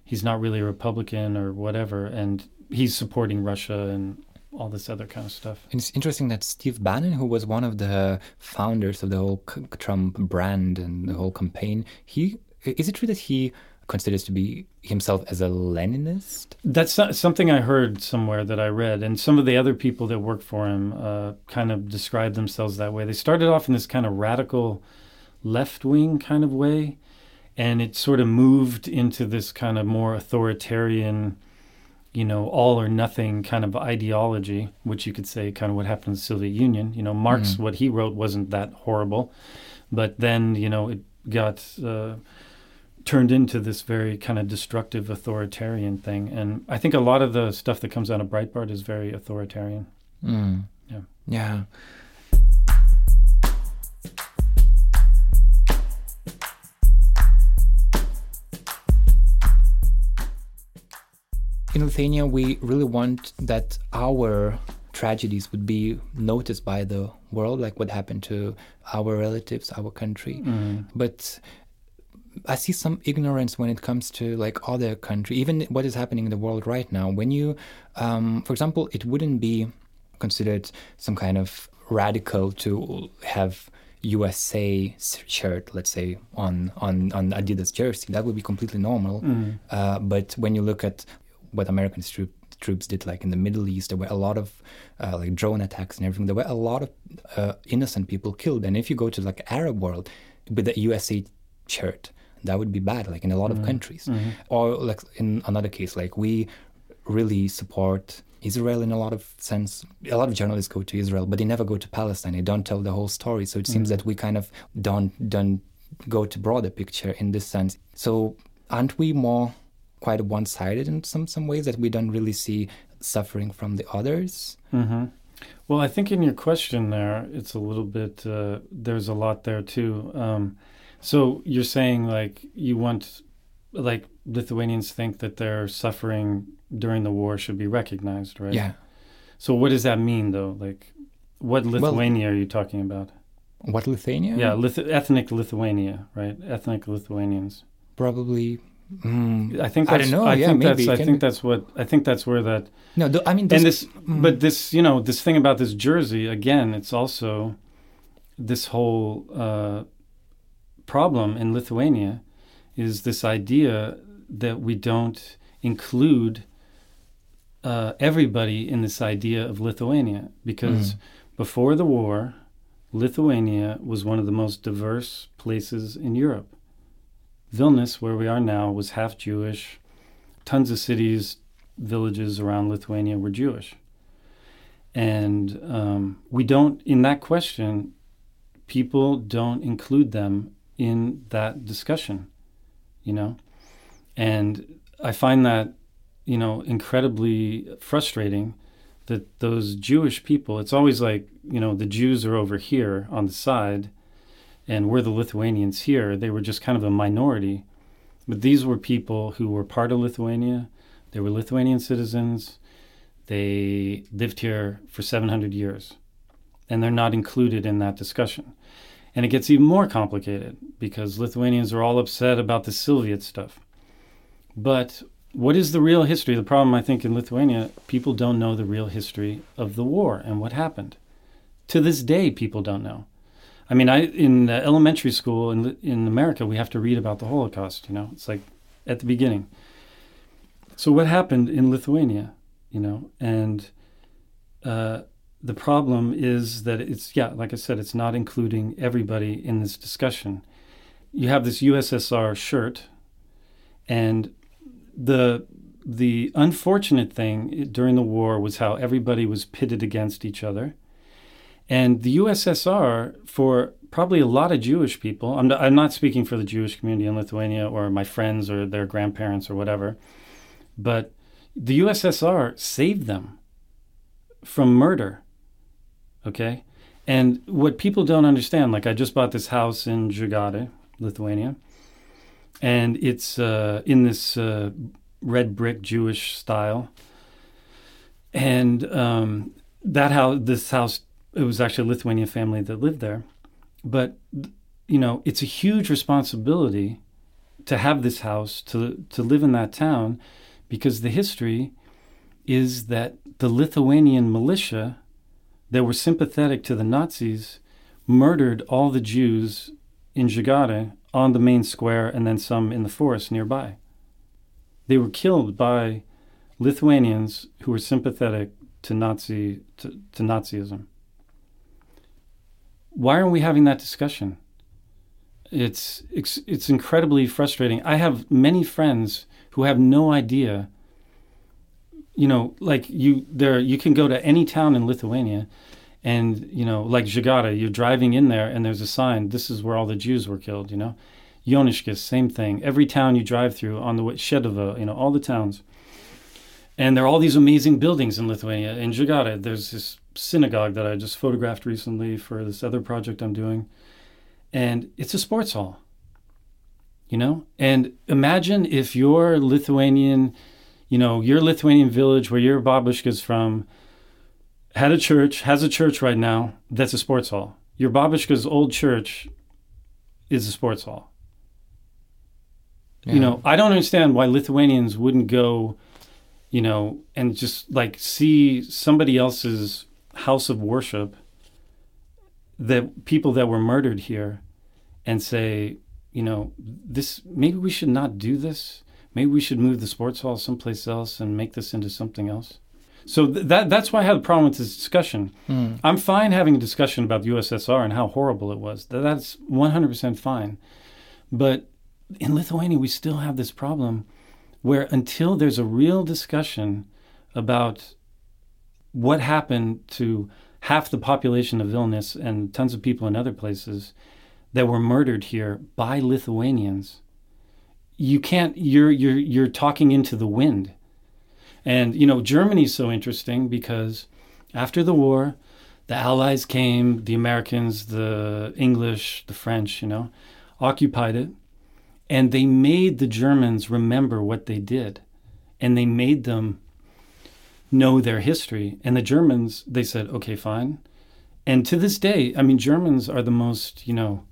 He's not really a Republican or whatever, and he's supporting Russia and all this other kind of stuff. And it's interesting that Steve Bannon, who was one of the founders of the whole Trump brand and the whole campaign, he is it true that he considers to be himself as a Leninist? That's something I heard somewhere that I read, and some of the other people that work for him uh, kind of describe themselves that way. They started off in this kind of radical left wing kind of way. And it sort of moved into this kind of more authoritarian, you know, all or nothing kind of ideology, which you could say kind of what happened in the Soviet Union. You know, Marx, mm what he wrote wasn't that horrible. But then, you know, it got uh, turned into this very kind of destructive authoritarian thing. And I think a lot of the stuff that comes out of Breitbart is very authoritarian. Mm. Yeah. Yeah. In Lithuania, we really want that our tragedies would be noticed by the world, like what happened to our relatives, our country. Mm. But I see some ignorance when it comes to like other country, even what is happening in the world right now. When you, um, for example, it wouldn't be considered some kind of radical to have USA shirt, let's say, on on on Adidas jersey. That would be completely normal. Mm. Uh, but when you look at what American troop, troops did, like in the Middle East, there were a lot of uh, like drone attacks and everything. There were a lot of uh, innocent people killed. And if you go to like Arab world with the USA shirt, that would be bad like in a lot of countries or like in another case like we really support Israel in a lot of sense. A lot of journalists go to Israel, but they never go to Palestine. They don't tell the whole story. So it seems that we kind of don't don't go to broader picture in this sense. So aren't we more quite one-sided in some some ways that we don't really see suffering from the others? hmm Well, I think in your question there, it's a little bit. Uh, there's a lot there too. Um, so you're saying like you want, like Lithuanians think that their suffering during the war should be recognized, right? Yeah. So what does that mean though? Like, what Lithuania are you talking about? What Lithuania? Yeah, Lith- ethnic Lithuania, right? Ethnic Lithuanians. Probably. Mm, I think I that's, don't know, yeah, think maybe that's I think be. that's what I think that's where that no, th- I mean, and this, this but this you know this thing about this jersey again it's also this whole uh, problem in lithuania is this idea that we don't include uh, everybody in this idea of lithuania because before the war lithuania was one of the most diverse places in europe vilnius where we are now was half jewish tons of cities villages around Lithuania were Jewish. And um, we don't, in that question, people don't include them in that discussion, you know? And I find that, you know, incredibly frustrating that those Jewish people, it's always like, you know, the Jews are over here on the side and we're the Lithuanians here. They were just kind of a minority. But these were people who were part of Lithuania. They were Lithuanian citizens. They lived here for 700 years. And they're not included in that discussion. And it gets even more complicated because Lithuanians are all upset about the Soviet stuff. But what is the real history? The problem, I think, in Lithuania, people don't know the real history of the war and what happened. To this day, people don't know. I mean, I in elementary school in in America, we have to read about the Holocaust. You know, it's like at the beginning. So what happened in Lithuania? You know, and uh, the problem is that it's yeah, like I said, it's not including everybody in this discussion. You have this USSR shirt, and the the unfortunate thing during the war was how everybody was pitted against each other. And the USSR, for probably a lot of Jewish people, I'm not, I'm not speaking for the Jewish community in Lithuania or my friends or their grandparents or whatever, but the USSR saved them from murder. Okay? And what people don't understand, like I just bought this house in Žagarė, Lithuania, and it's uh, in this uh, red brick Jewish style. And um, that house, this house, it was actually a Lithuanian family that lived there. But, you know, it's a huge responsibility to have this house, to, to live in that town, because the history is that the Lithuanian militia that were sympathetic to the Nazis murdered all the Jews in Žagarė on the main square and then some in the forest nearby. They were killed by Lithuanians who were sympathetic to Nazi to, to Nazism. Why aren't we having that discussion? It's, it's it's incredibly frustrating. I have many friends who have no idea. You know, like you there you can go to any town in Lithuania and you know, like Žagarė, you're driving in there and there's a sign, this is where all the Jews were killed, you know. Joniškis, same thing. Every town you drive through on the way, you know, all the towns. And there are all these amazing buildings in Lithuania. In Žagarė, there's this synagogue that I just photographed recently for this other project I'm doing. And it's a sports hall. You know? And imagine if your Lithuanian, you know, your Lithuanian village where your babushka's from had a church, has a church right now that's a sports hall. Your babushka's old church is a sports hall. You know, I don't understand why Lithuanians wouldn't go, you know, and just like see somebody else's house of worship, that people that were murdered here, and say, you know, this maybe we should not do this. Maybe we should move the sports hall someplace else and make this into something else. So th- that that's why I had a problem with this discussion. Hmm. I'm fine having a discussion about the USSR and how horrible it was. Th- That's 100% fine. But in Lithuania, we still have this problem where until there's a real discussion about what happened to half the population of Vilnius and tons of people in other places that were murdered here by Lithuanians, you can't you're you're you're talking into the wind. And you know, Germany's so interesting because after the war, the Allies came, the Americans, the English, the French, you know, occupied it. And they made the Germans remember what they did. And they made them know their history. And the Germans, they said, okay, fine. And to this day, I mean, Germans are the most, you know,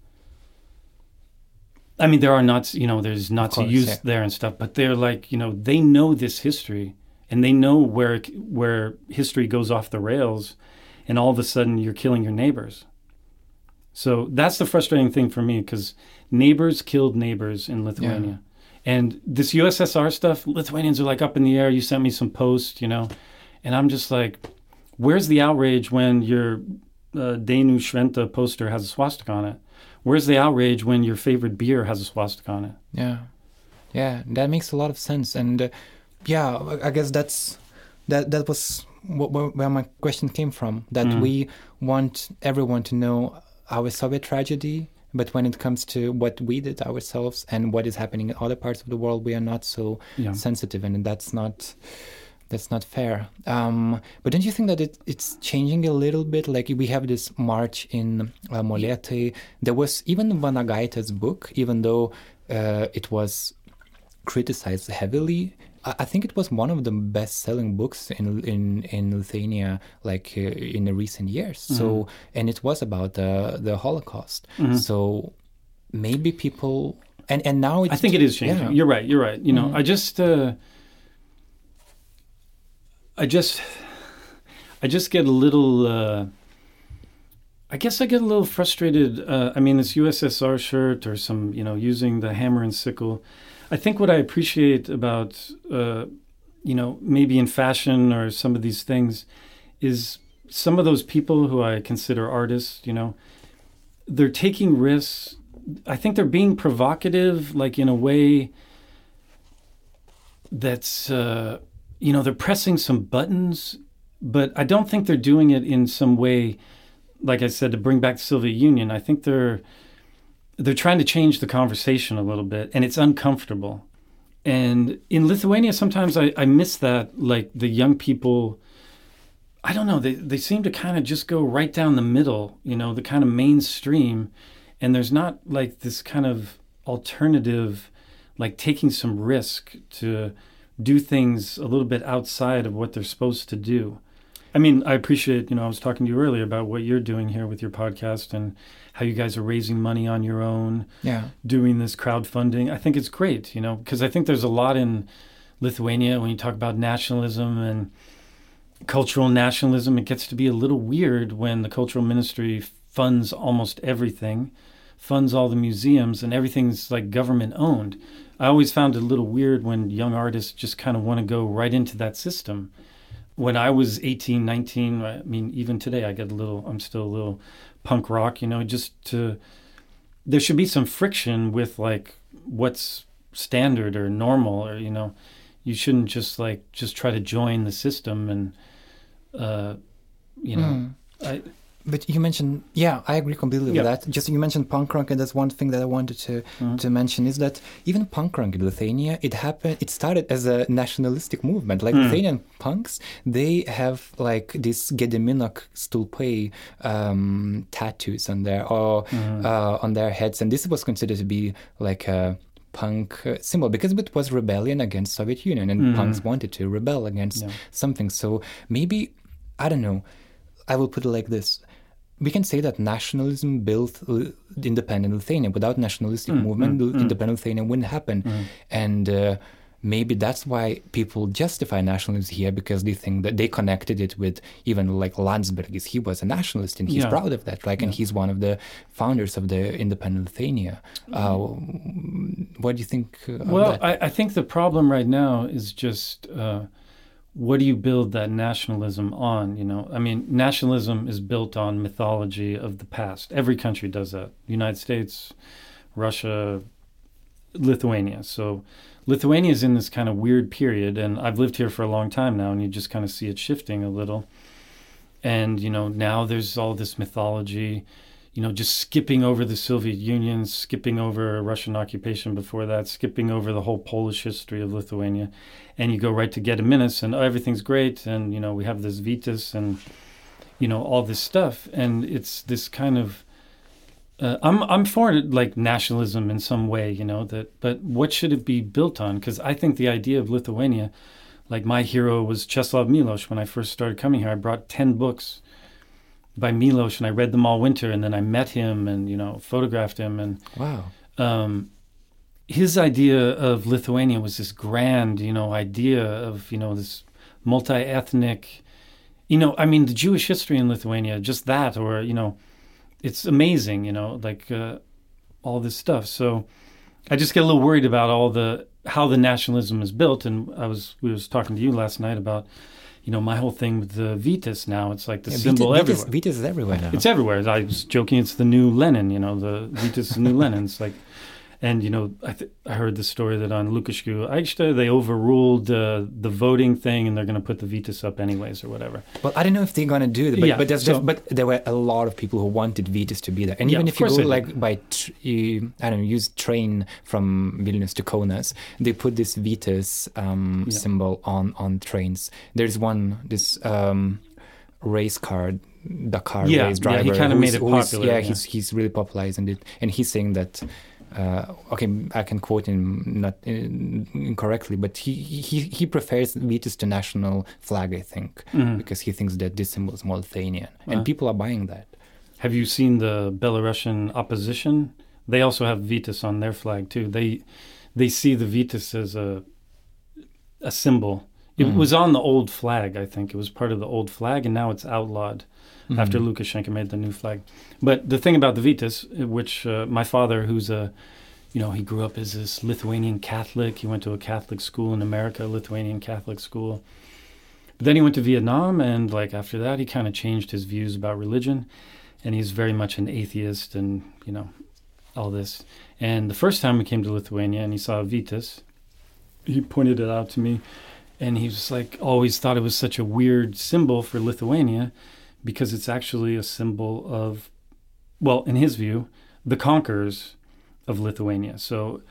I mean, there are Nazi, you know, there's Nazi course, use yeah. there and stuff, but they're like, you know, they know this history and they know where where history goes off the rails, and all of a sudden you're killing your neighbors. So that's the frustrating thing for me because neighbors killed neighbors in Lithuania. And this USSR stuff, Lithuanians are like up in the air. You sent me some post, you know, and I'm just like, where's the outrage when your uh, Shventa poster has a swastika on it? Where's the outrage when your favorite beer has a swastika on it? Yeah, yeah, that makes a lot of sense, and uh, yeah, I- guess that's that. That was wh- wh- where my question came from. That Mm. we want everyone to know our Soviet tragedy, but when it comes to what we did ourselves and what is happening in other parts of the world, we are not so Yeah. sensitive, and that's not that's not fair. Um, but don't you think that it, it's changing a little bit? Like we have this march in uh, Molėtai. There was even Vanagaitė's book, even though uh, it was criticized heavily. I think it was one of the best-selling books in in in Lithuania, like uh, in the recent years. So, and it was about the the Holocaust. So, maybe people and and now it's I think it is changing. yeah. You're right. You're right. You know, I just, uh, I just, I just get a little. Uh, I guess I get a little frustrated. Uh, I mean, this USSR shirt or some, you know, using the hammer and sickle. I think what I appreciate about, uh, you know, maybe in fashion or some of these things, is some of those people who I consider artists. You know, they're taking risks. I think they're being provocative, like in a way that's, uh, you know, they're pressing some buttons, but I don't think they're doing it in some way, like I said, to bring back the Soviet Union. I think they're they're trying to change the conversation a little bit, and it's uncomfortable. And in Lithuania, sometimes I, I miss that, like the young people. I don't know. They they seem to kind of just go right down the middle, you know, the kind of mainstream, and there's not like this kind of alternative, like taking some risk to do things a little bit outside of what they're supposed to do. I mean, I appreciate, you know, I was talking to you earlier about what you're doing here with your podcast and how you guys are raising money on your own, yeah. doing this crowdfunding. I think it's great, you know, because I think there's a lot in Lithuania when you talk about nationalism and cultural nationalism. It gets to be a little weird when the cultural ministry funds almost everything, funds all the museums, and everything's like government owned. I always found it a little weird when young artists just kind of want to go right into that system. When I was 18, 19, I mean, even today, I get a little, I'm still a little punk rock, you know, just to, there should be some friction with like what's standard or normal or, you know, you shouldn't just like, just try to join the system and, uh, you know, Mm. I, But you mentioned, yeah, I agree completely Yeah. with that. Just you mentioned punk rock, and that's one thing that I wanted to Mhm. to mention is that even punk rock in Lithuania, it happened. It started as a nationalistic movement. Like Mm. Lithuanian punks, they have like this Gediminaičių stulpai um, tattoos on their or Mhm. uh, on their heads, and this was considered to be like a punk symbol because it was rebellion against Soviet Union, and Mhm. punks wanted to rebel against Yeah. something. So maybe I don't know. I will put it like this. We can say that nationalism built independent Lithuania. Without nationalistic Mm, movement, mm, mm. independent Lithuania wouldn't happen. Mm. And uh, maybe that's why people justify nationalism here because they think that they connected it with even like Landsbergis. He was a nationalist and he's Yeah. proud of that. Like, and he's one of the founders of the independent Lithuania. Uh, what do you think? Uh, Well? I, I think the problem right now is just uh, what do you build that nationalism on? You know, I mean, nationalism is built on mythology of the past. Every country does that. United States, Russia, Lithuania. So Lithuania is in this kind of weird period, and I've lived here for a long time now, and you just kind of see it shifting a little. And you know, now there's all this mythology, you know, just skipping over the Soviet Union, skipping over Russian occupation before that, skipping over the whole Polish history of Lithuania, and you go right to Gediminas, and oh, everything's great, and you know, we have this Vytis and you know all this stuff, and it's this kind of uh, I'm I'm for like nationalism in some way, you know that. But what should it be built on? Because I think the idea of Lithuania, like my hero was Czeslaw Milosz. When I first started coming here, I brought ten books by Milosz, and I read them all winter, and then I met him, and you know photographed him, and wow. Um, his idea of Lithuania was this grand, you know, idea of you know this multi-ethnic, you know, I mean the Jewish history in Lithuania, just that, or you know it's amazing, you know, like uh, all this stuff. So I just get a little worried about all the how the nationalism is built. And I was we was talking to you last night about you know my whole thing with the Vytis now. It's like the yeah, symbol Vytis, everywhere. Vytis is everywhere now. It's everywhere. I was joking. It's the new Lenin. You know, the Vytis is the new Lenin. It's like and you know, I, th- I heard the story that on aikštė they overruled uh, the voting thing, and they're going to put the Vytis up anyways or whatever. Well, I don't know if they're going to do that, but, yeah, but, so, but there were a lot of people who wanted Vytis to be there, and even yeah, if you go like by tr- you, I don't know, use train from Vilnius to Kaunas, they put this Vytis um, yeah. symbol on on trains. There's one this. Um, race car Dakar yeah, race driver. Yeah, he kind of made it popular. Yeah, yeah, he's he's really popularizing it, and he's saying that uh, okay, I can quote him not incorrectly, but he he he prefers Vytis to national flag, I think, mm-hmm. because he thinks that this symbol is more Lithuanian, uh-huh. and people are buying that. Have you seen the Belarusian opposition? They also have Vytis on their flag too. They they see the Vytis as a a symbol. It mm-hmm. was on the old flag, I think. It was part of the old flag, and now it's outlawed mm-hmm. after Lukashenko made the new flag. But the thing about the Vytis, which uh, my father, who's a, you know, he grew up as this Lithuanian Catholic. He went to a Catholic school in America, Lithuanian Catholic school. But then he went to Vietnam, and like after that, he kind of changed his views about religion, and he's very much an atheist, and you know, all this. And the first time we came to Lithuania, and he saw Vytis, he pointed it out to me, and he was like, always thought it was such a weird symbol for Lithuania because it's actually a symbol of, well, in his view, the conquerors of Lithuania. So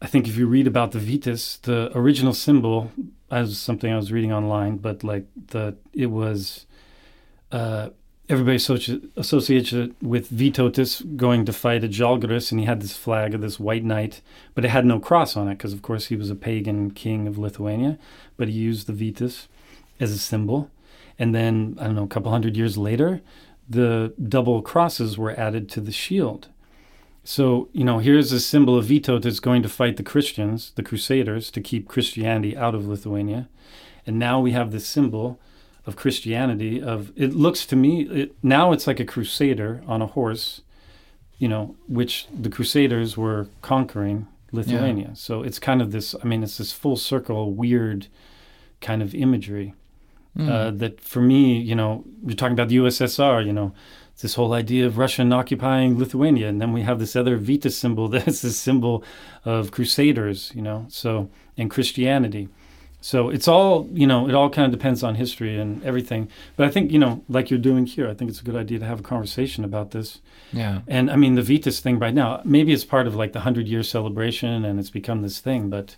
I think if you read about the Vytis, the original symbol, as something I was reading online, but like the it was uh, everybody associ- associates it with Vytautas going to fight at Žalgiris, and he had this flag of this white knight, but it had no cross on it because, of course, he was a pagan king of Lithuania. But he used the Vytis as a symbol. And then, I don't know, a couple hundred years later, the double crosses were added to the shield. So, you know, here's a symbol of Vytautas that's going to fight the Christians, the Crusaders, to keep Christianity out of Lithuania. And now we have this symbol of Christianity of it looks to me it, now it's like a crusader on a horse, you know, which the Crusaders were conquering Lithuania. Yeah. So it's kind of this I mean it's this full circle weird kind of imagery. Mm. Uh, that for me, you know, you're talking about the USSR, you know, this whole idea of Russian occupying Lithuania, and then we have this other Vytis symbol that's the symbol of crusaders, you know, so and Christianity. So it's all, you know, it all kind of depends on history and everything. But I think, you know, like you're doing here, I think it's a good idea to have a conversation about this. Yeah. And I mean, the Vytis thing right now, maybe it's part of like the 100 year celebration and it's become this thing, but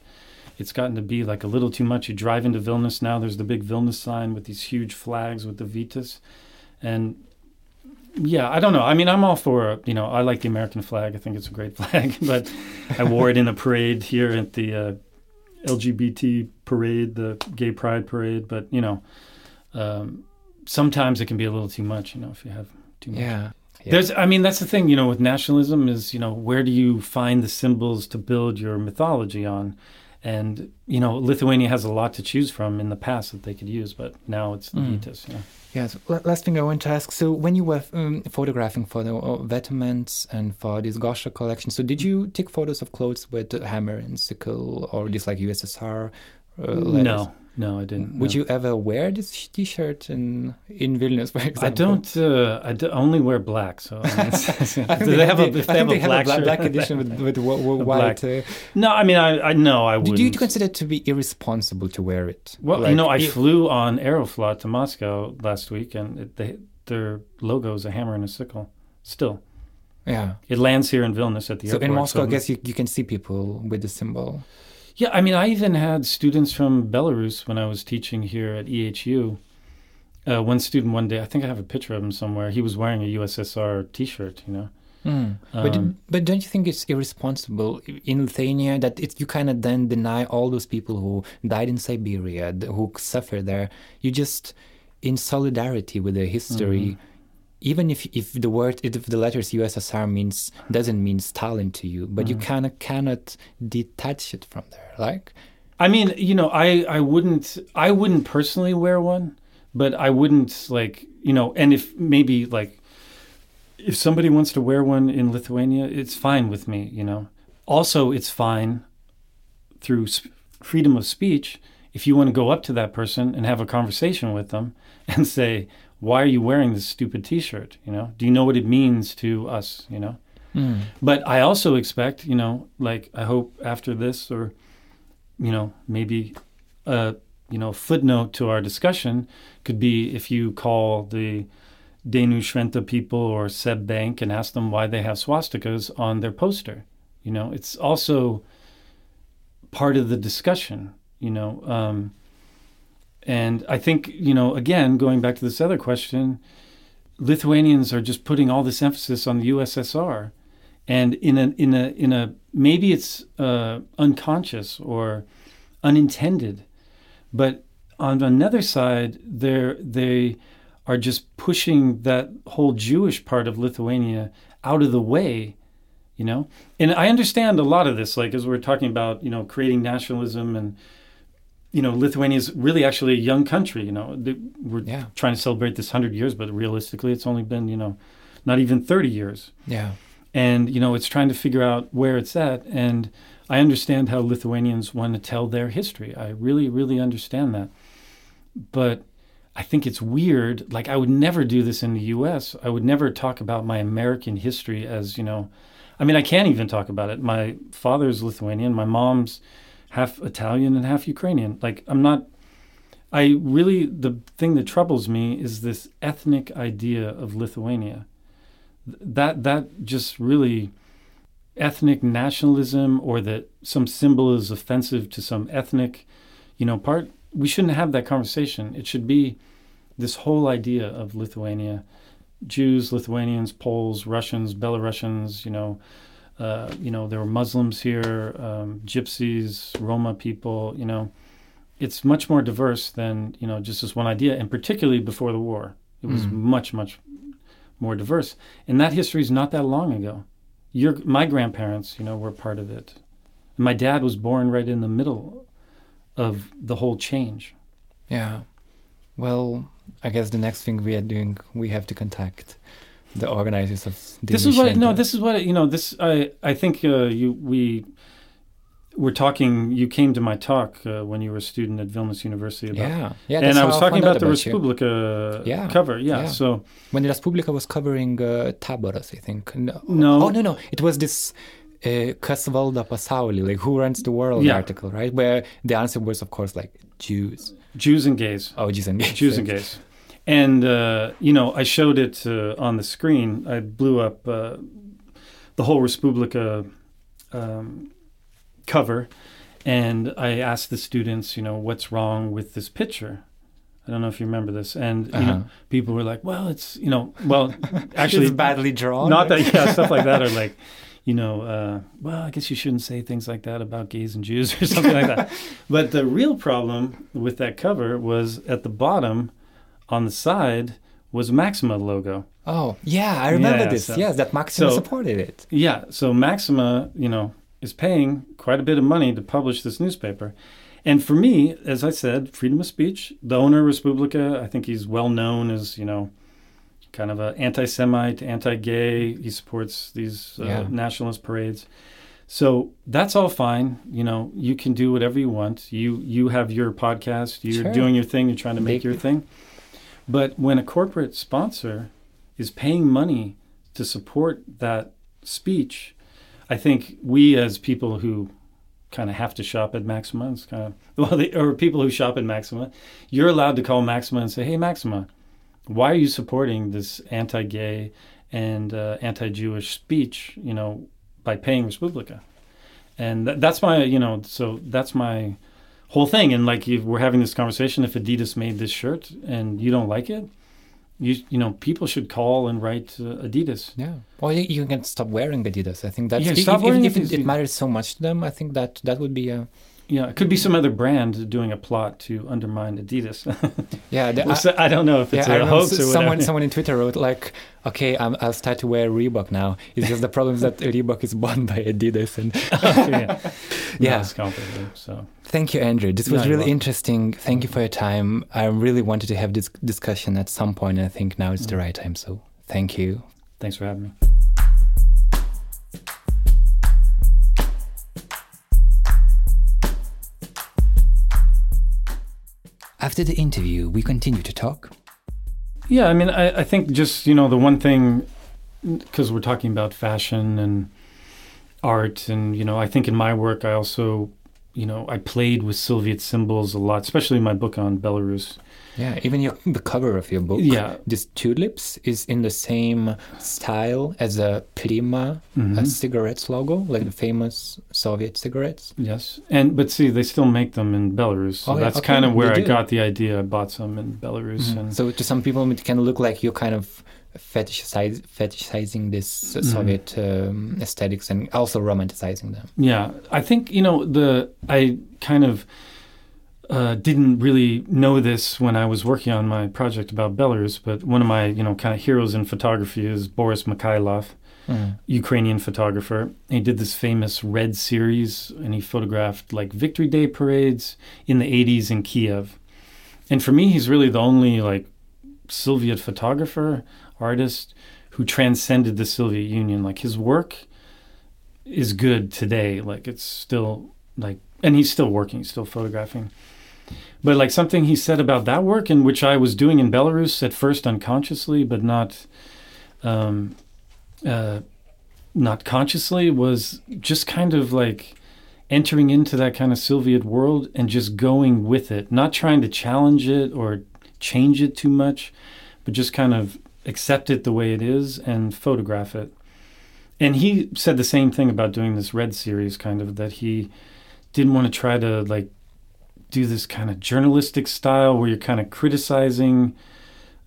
it's gotten to be like a little too much. You drive into Vilnius now, there's the big Vilnius sign with these huge flags with the Vytis. And yeah, I don't know. I mean, I'm all for, you know, I like the American flag. I think it's a great flag, but I wore it in a parade here at the uh, LGBT parade, the gay pride parade. But, you know, um, sometimes it can be a little too much, you know, if you have too much. Yeah. Yeah. There's, I mean, that's the thing, you know, with nationalism is, you know, where do you find the symbols to build your mythology on? And you know, Lithuania has a lot to choose from in the past that they could use, but now it's the mm. Vytis. Yeah. Yes. Last thing I want to ask. So, when you were um, photographing for the uh, Vetements and for this Gosha collection, so did you take photos of clothes with hammer and sickle, or just like USSR? Uh, no, No, I didn't. Would no. you ever wear this T-shirt in in Vilnius, for example? I don't. Uh, I do only wear black. So I mean, it's- I think do they have a, the- if I they have a black, black, edition with with w- w- A white. Uh, No, I mean, I, I no, I do wouldn't. you consider it to be irresponsible to wear it? well, you know, I i- flew on Aeroflot to Moscow last week, and it, they, their logo is a hammer and a sickle. Still, yeah. it lands here in Vilnius at the So airport. So in Moscow, I guess you, you can see people with the symbol. Yeah, I mean, I even had students from Belarus when I was teaching here at EHU. Uh, one student one day, I think I have a picture of him somewhere. He was wearing a USSR T-shirt, you know. Mm. but Um, but don't you think it's irresponsible in Lithuania that it, you kind of then deny all those people who died in Siberia, who suffered there? You just in solidarity with the history. Mm-hmm. Even if, if the word if the letters USSR means doesn't mean Stalin to you, but you Mm. kind of cannot detach it from there. Like I mean, you know, I I wouldn't I wouldn't personally wear one, but I wouldn't like you know, and if maybe like if somebody wants to wear one in Lithuania, it's fine with me, you know. Also, it's fine through sp- freedom of speech if you want to go up to that person and have a conversation with them and say, "Why are you wearing this stupid T-shirt?" You know, do you know what it means to us? You know. Hmm. But I also expect, you know, like I hope after this or you know, maybe a you know footnote to our discussion could be if you call the Danu Shventa people or Seb Bank and ask them why they have swastikas on their poster. You know, it's also part of the discussion. You know, um, and I think you know again going back to this other question, Lithuanians are just putting all this emphasis on the USSR, and in a in a in a maybe it's uh, unconscious or unintended, but on another side, they they are just pushing that whole Jewish part of Lithuania out of the way, you know. And I understand a lot of this, like as we're talking about, you know, creating nationalism and. You know, Lithuania is really actually a young country. You know, They- we're Yeah. trying to celebrate this hundred years, but realistically, it's only been you know, not even thirty years. Yeah, and you know it's trying to figure out where it's at and i understand how lithuanians want to tell their history. I really really understand that. But i think it's weird like i would never do this in the us i would never talk about my american history as you know i mean i can't even talk about it. My father's lithuanian my mom's half italian and half ukrainian. Like i'm not i really the thing that troubles me is this ethnic idea of lithuania. That that just really ethnic nationalism or that some symbol is offensive to some ethnic you know part we shouldn't have that conversation. It should be this whole idea of lithuania. Jews lithuanians poles russians belarusians you know uh, you know there were muslims here um, gypsies roma people you know. It's much more diverse than you know just this one idea and particularly before the war. It was Mm. much much more diverse. And that history is not that long ago. Your my grandparents you know were part of it. My dad was born right in the middle of the whole change. Yeah. Well, I guess the next thing we are doing, we have to contact the organizers of this is what no this is what you know this i i think uh, you we were talking you came to my talk uh, when you were a student at vilnius university about Yeah, yeah. and i was talking about the about you. Yeah, cover yeah, yeah. so when the Respublika was covering uh, Taboras, I think. No. No. Oh no, no. It was this. Uh, Kas valda pasaulį, like who runs the world Yeah. article, right? Where the answer was, of course, like Jews. jews and gays Oh, Jews and gays. Jews and gays. And, uh, you know, I showed it uh, on the screen. I blew up uh, the whole Respublika um, cover. And I asked the students, you know, what's wrong with this picture? I don't know if you remember this. And, you Uh-huh. know, people were like, well, it's, you know, well, actually, It's badly drawn. not that, yeah, stuff like that. Or like, you know, uh, well, I guess you shouldn't say things like that about gays and Jews or something like that. But the real problem with that cover was at the bottom, on the side, was Maxima logo. Oh, yeah, I remember Yeah, this. so- yes, that Maxima so- supported it. Yeah, so Maxima, you know, is paying quite a bit of money to publish this newspaper. And for me, as I said, freedom of speech, the owner of Respublika, I think he's well known as, you know, kind of a anti-Semite, anti-gay. He supports these uh, Yeah. nationalist parades. So that's all fine. You know, you can do whatever you want. You you have your podcast. You're Sure. doing your thing. You're trying to make Big- your thing. But when a corporate sponsor is paying money to support that speech, I think we as people who kind of have to shop at Maxima, it's kind of well, they, or people who shop at Maxima, you're allowed to call Maxima and say, "Hey, Maxima, why are you supporting this anti-gay and uh, anti-Jewish speech? You know, by paying Respublika." And th- that's my, you know, so that's my whole thing. And like if we're having this conversation, if Adidas made this shirt and you don't like it, you you know, people should call and write uh, Adidas. Yeah. Well, you, you can stop wearing Adidas. I think that's Yeah, if, stop if, wearing if, Adidas. it, it matters so much to them. I think that that would be a Yeah, it could be some other brand doing a plot to undermine Adidas. yeah. The, Well, so- I don't know if it's yeah, I a hoax or s- whatever. someone someone in Twitter wrote like, "Okay, I'm, I'll start to wear Reebok now." It's just the problem is that Reebok is bought by Adidas. And yeah, Yeah. No. So thank you, Andrew. This was No, really interesting. Thank you for your time. I really wanted to have this discussion at some point, and I think now it's the Mm. right time. So thank you. thanks for having me. After the interview, we continue to talk. Yeah, I mean, I, I think just you know the one thing because we're talking about fashion and art, and you know, I think in my work I also, you know, I played with Soviet symbols a lot, especially in my book on Belarus. Yeah, even your, the cover of your book. Yeah, This tulips is in the same style as a Prima Mhm. a cigarettes logo, like the famous Soviet cigarettes. yes, and but see, they still make them in Belarus, so Oh, yeah, that's okay, kind of where I got the idea. I bought some in Belarus, Mhm. and So to some people, it can look like you're kind of fetishize, fetishizing this uh, Mhm. Soviet um, aesthetics and also romanticizing them. Yeah, I think you know the I kind of uh, didn't really know this when I was working on my project about Belarus, but one of my you know kind of heroes in photography is Boris Mikhailov, Mm. Ukrainian photographer. He did this famous Red series, and he photographed like Victory Day parades in the '80s in Kiev. And for me, he's really the only like Soviet photographer artist who transcended the Soviet Union. Like his work is good today. Like it's still like, and he's still working, still photographing. But like something he said about that work, and which I was doing in Belarus at first unconsciously, but not, um, uh, not consciously, was just kind of like entering into that kind of Soviet world and just going with it, not trying to challenge it or change it too much, but just kind of accept it the way it is and photograph it. And he said the same thing about doing this Red series, kind of that he didn't want to try to like do this kind of journalistic style where you're kind of criticizing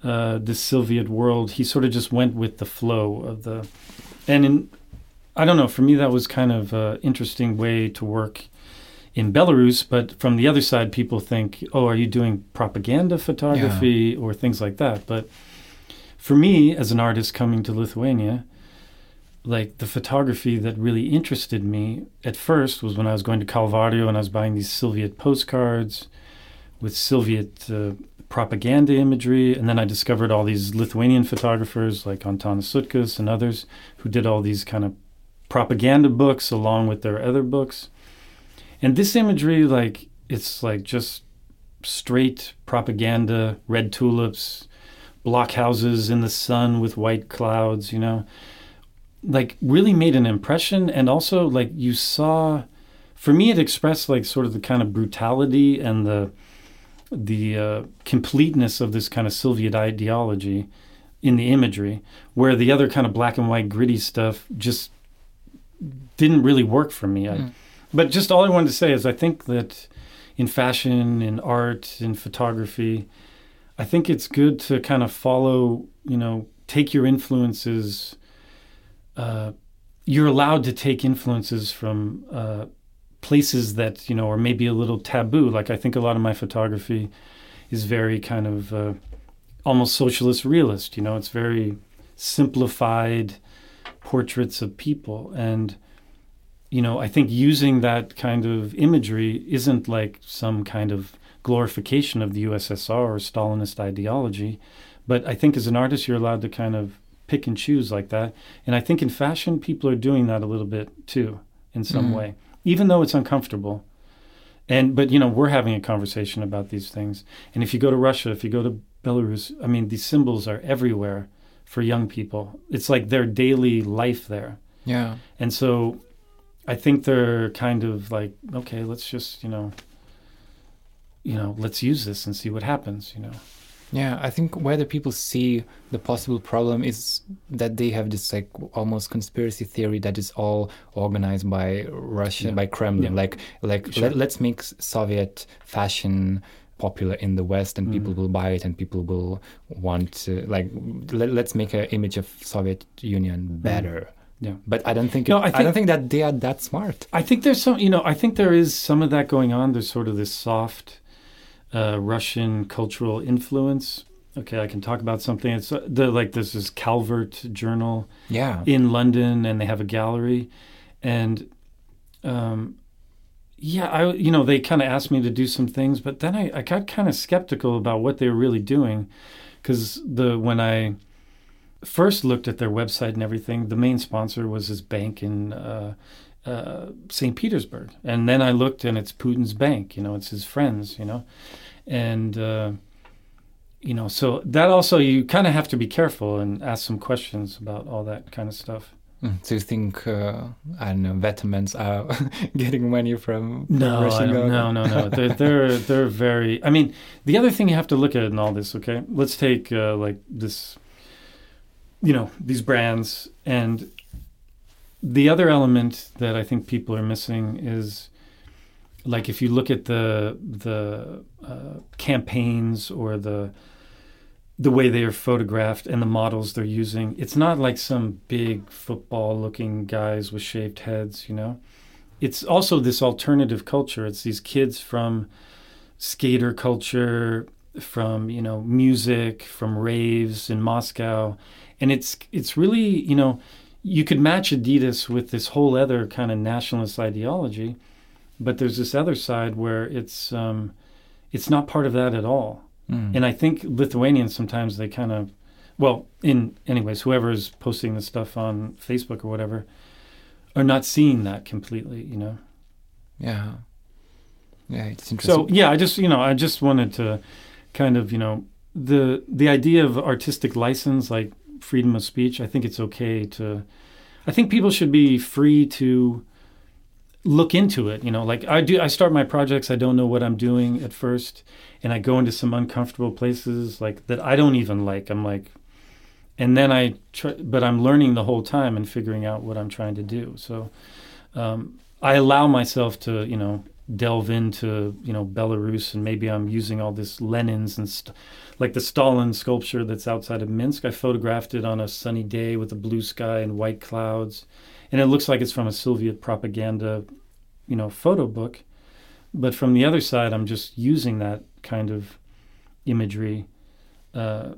uh, the Soviet world. He sort of just went with the flow of the, and in, I don't know. For me, that was kind of an interesting way to work in Belarus. But from the other side, people think, "Oh, are you doing propaganda photography or things like that?" But for me, as an artist coming to Lithuania, like the photography that really interested me at first was when I was going to Calvario and I was buying these Soviet postcards with Soviet uh, propaganda imagery. And then I discovered all these Lithuanian photographers like Antanas Sutkus and others who did all these kind of propaganda books along with their other books. And this imagery, like, it's like just straight propaganda, red tulips, blockhouses in the sun with white clouds, you know like really made an impression and also like you saw for me it expressed like sort of the kind of brutality and the the uh, completeness of this kind of soviet ideology in the imagery where the other kind of black and white gritty stuff just didn't really work for me I, Mm. but just all i wanted to say is i think that in fashion in art in photography i think it's good to kind of follow you know take your influences uh, you're allowed to take influences from uh, places that you know are maybe a little taboo. Like I think a lot of my photography is very kind of uh, almost socialist realist. You know, it's very simplified portraits of people, and you know, I think using that kind of imagery isn't like some kind of glorification of the USSR or Stalinist ideology, but I think as an artist, you're allowed to kind of pick and choose like that. And I think in fashion, people are doing that a little bit too. in some Mm. way, even though it's uncomfortable. And but you know we're having a conversation about these things. And if you go to Russia, if you go to Belarus, I mean these symbols are everywhere for young people. It's like their daily life there. Yeah. And so I think they're kind of like, okay, let's just, you know, you know, let's use this and see what happens, you know. Yeah, I think where the people see the possible problem is that they have this like almost conspiracy theory that is all organized by Russia, Yeah. by Kremlin. Yeah. Like, like Sure. let, let's make Soviet fashion popular in the West, and people Mhm. will buy it, and people will want to like let, let's make an image of Soviet Union better. Mm-hmm. Yeah. But I don't think, No, it- I I, don't think- think that they are that smart. I think there's some, you know, I think there is some of that going on. There's sort of this soft uh, Russian cultural influence. Okay, I can talk about something. It's uh, the like this is Calvert journal Yeah. in London, and they have a gallery, and um, yeah, I you know they kind of asked me to do some things, but then I, I got kind of skeptical about what they were really doing, because the when I first looked at their website and everything, the main sponsor was this bank in uh, uh, St. Petersburg, and then I looked and it's Putin's bank. You know, it's his friends. You know, and. Uh, you know, so that also you kind of have to be careful and ask some questions about all that kind of stuff. Do you think uh, I don't know veterans are getting money from, No, Russian no, no, no. They're, they're they're very. I mean, the other thing you have to look at in all this. Okay, let's take uh, like this. You know these brands, and the other element that I think people are missing is, like, if you look at the the uh, campaigns or the the way they are photographed and the models they're using, it's not like some big football-looking guys with shaved heads. You know it's also this alternative culture. It's these kids from skater culture, from you know music, from raves in Moscow, and it's it's really you know you could match Adidas with this whole other kind of nationalist ideology, but there's this other side where it's um, it's not part of that at all. Mm. And I think Lithuanians sometimes they kind of, well, in anyways, whoever is posting the stuff on Facebook or whatever, are not seeing that completely. You know. yeah, yeah, it's interesting. So yeah, I just you know I just wanted to kind of you know the the idea of artistic license like freedom of speech. I think it's okay to. I think people should be free to look into it. You know, like I do. I start my projects. I don't know what I'm doing at first, and I go into some uncomfortable places like that I don't even like. I'm like, and then I try, but I'm learning the whole time and figuring out what I'm trying to do. So um, I allow myself to, you know, delve into, you know, Belarus, and maybe I'm using all this Lenin's and st- like the Stalin sculpture that's outside of Minsk. I photographed it on a sunny day with a blue sky and white clouds, and it looks like it's from a Soviet propaganda, you know, photo book. But from the other side, I'm just using that kind of imagery uh,